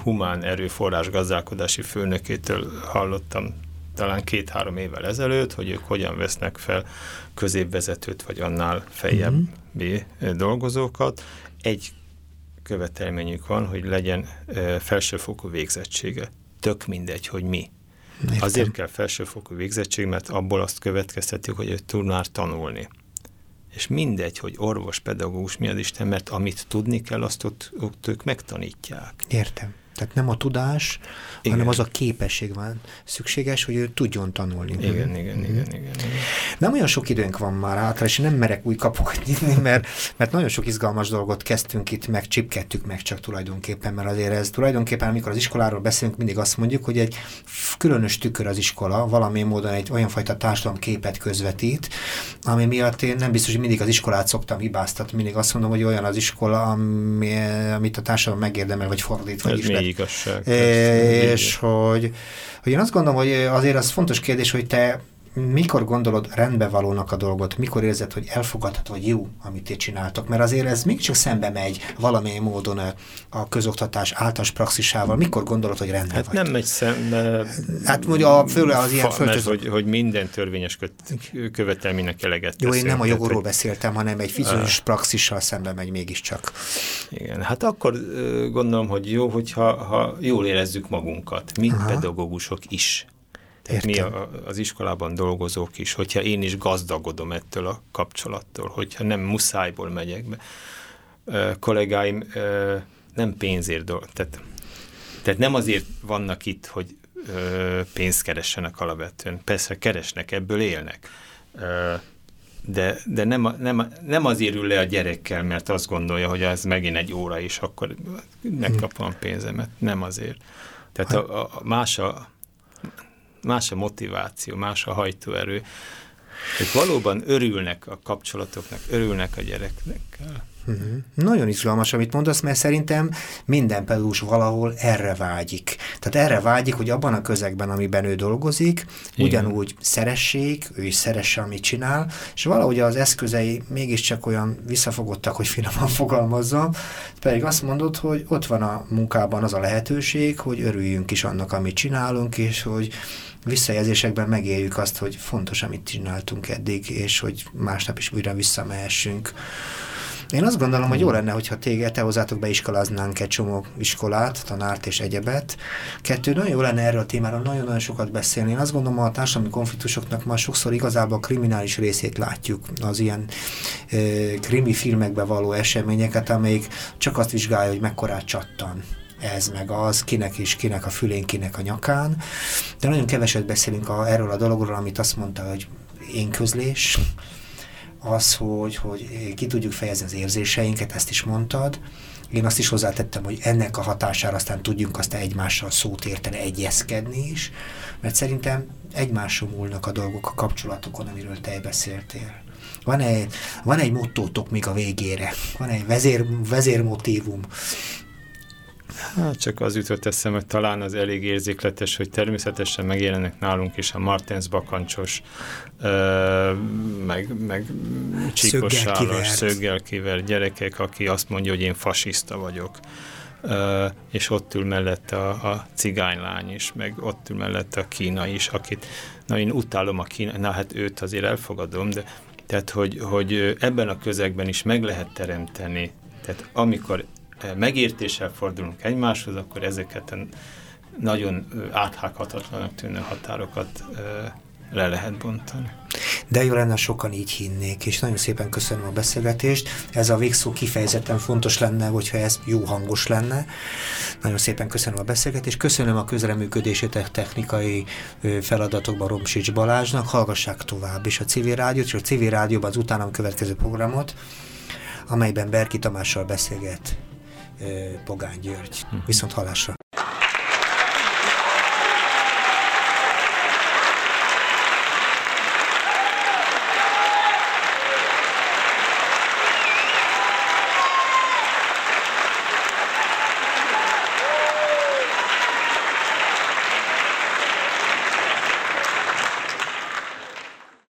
humán erőforrás gazdálkodási főnökétől hallottam talán két-három évvel ezelőtt, hogy ők hogyan vesznek fel középvezetőt, vagy annál feljebbi uh-huh. dolgozókat. Egy követelményük van, hogy legyen felsőfokú végzettsége. Tök mindegy, hogy mi. Értem. Azért kell felsőfokú végzettség, mert abból azt következtetjük, hogy ő tud már tanulni. És mindegy, hogy orvos, pedagógus, mi az Isten, mert amit tudni kell, azt ott, ott ők megtanítják. Értem. Tehát nem a tudás, igen. hanem az a képesség van szükséges, hogy ő tudjon tanulni. Igen, igen, igen, igen, igen, igen. Nem olyan sok időnk van már hátra, és nem merek új kapukat nyitni, [laughs] mert, mert nagyon sok izgalmas dolgot kezdtünk itt, meg csipkedtük meg csak tulajdonképpen, mert azért ez tulajdonképpen, amikor az iskoláról beszélünk, mindig azt mondjuk, hogy egy különös tükör az iskola, valami módon egy olyan fajta társadalom képet közvetít, ami miatt én nem biztos, hogy mindig az iskolát szoktam hibáztatni, mindig azt mondom, hogy olyan az iskola, ami, amit a társadalom megérdemel, vagy fordítva is igazság. És hogy, hogy én azt gondolom, hogy azért az fontos kérdés, hogy te mikor gondolod rendbevalónak a dolgot, mikor érzed, hogy elfogadható, vagy jó, amit ti csináltok, mert azért ez mégiscsak szembe megy valamilyen módon a közoktatás általános praxisával, mikor gondolod, hogy rendben Hát vagy? nem megy szembe. Hát mondja, főleg az ilyen föltöző... hogy, hogy minden törvényes követelménynek eleget Jó, én nem a jogról hogy... beszéltem, hanem egy fizikus praxissal szembe megy mégiscsak. Igen, hát akkor gondolom, hogy jó, hogyha ha jól érezzük magunkat, mint Aha. pedagógusok is tehát mi a, az iskolában dolgozók is, hogyha én is gazdagodom ettől a kapcsolattól, hogyha nem muszájból megyek be. Ö, kollégáim ö, nem pénzért dolgoznak, tehát, tehát nem azért vannak itt, hogy ö, pénzt keressenek alapvetően. Persze keresnek, ebből élnek. Ö, de, de nem, nem, nem azért ül le a gyerekkel, mert azt gondolja, hogy ez megint egy óra, és akkor megkapom a pénzemet. Nem azért. Tehát a, a, más a más a motiváció, más a hajtóerő. Ők valóban örülnek a kapcsolatoknak, örülnek a gyerekekkel. Uh-huh. Nagyon izgalmas, amit mondasz, mert szerintem minden pedagógus valahol erre vágyik. Tehát erre vágyik, hogy abban a közegben, amiben ő dolgozik, Igen. ugyanúgy szeressék, ő is szeresse, amit csinál, és valahogy az eszközei mégiscsak olyan visszafogottak, hogy finoman [laughs] fogalmazzam, pedig azt mondod, hogy ott van a munkában az a lehetőség, hogy örüljünk is annak, amit csinálunk, és hogy visszajelzésekben megéljük azt, hogy fontos, amit csináltunk eddig, és hogy másnap is újra visszamehessünk. Én azt gondolom, hogy jó lenne, hogyha téged, te hozzátok beiskoláznánk egy csomó iskolát, tanárt és egyebet. Kettő, nagyon jó lenne erről a témáról nagyon-nagyon sokat beszélni. Én azt gondolom, a társadalmi konfliktusoknak már sokszor igazából a kriminális részét látjuk, az ilyen e, krimi filmekbe való eseményeket, amelyik csak azt vizsgálja, hogy mekkorát csattan ez meg az, kinek is, kinek a fülén, kinek a nyakán. De nagyon keveset beszélünk a, erről a dologról, amit azt mondta, hogy én közlés, az, hogy, hogy ki tudjuk fejezni az érzéseinket, ezt is mondtad. Én azt is hozzátettem, hogy ennek a hatására aztán tudjunk aztán egymással szót érteni, egyezkedni is, mert szerintem egymásról múlnak a dolgok a kapcsolatokon, amiről te beszéltél van egy, van egy mottótok még a végére, van egy vezér, vezérmotívum. Hát csak az jutott eszem, hogy talán az elég érzékletes, hogy természetesen megjelennek nálunk is a Martens bakancsos, ö, meg, meg csíkos szöggel kivert gyerekek, aki azt mondja, hogy én fasiszta vagyok. Uh, és ott ül mellette a, a cigánylány is, meg ott ül mellette a kína is, akit, na én utálom a kína, na hát őt azért elfogadom, de tehát, hogy, hogy ebben a közegben is meg lehet teremteni, tehát amikor megértéssel fordulunk egymáshoz, akkor ezeket a nagyon áthághatatlanak tűnő határokat le lehet bontani. De jó lenne, sokan így hinnék, és nagyon szépen köszönöm a beszélgetést. Ez a végszó kifejezetten fontos lenne, hogyha ez jó hangos lenne. Nagyon szépen köszönöm a beszélgetést. Köszönöm a közreműködését technikai feladatokban Romsics Balázsnak. Hallgassák tovább is a civil rádiót, és a civil rádióban az utánam következő programot, amelyben Berki Tamással beszélget Pogány György. Viszont halásra!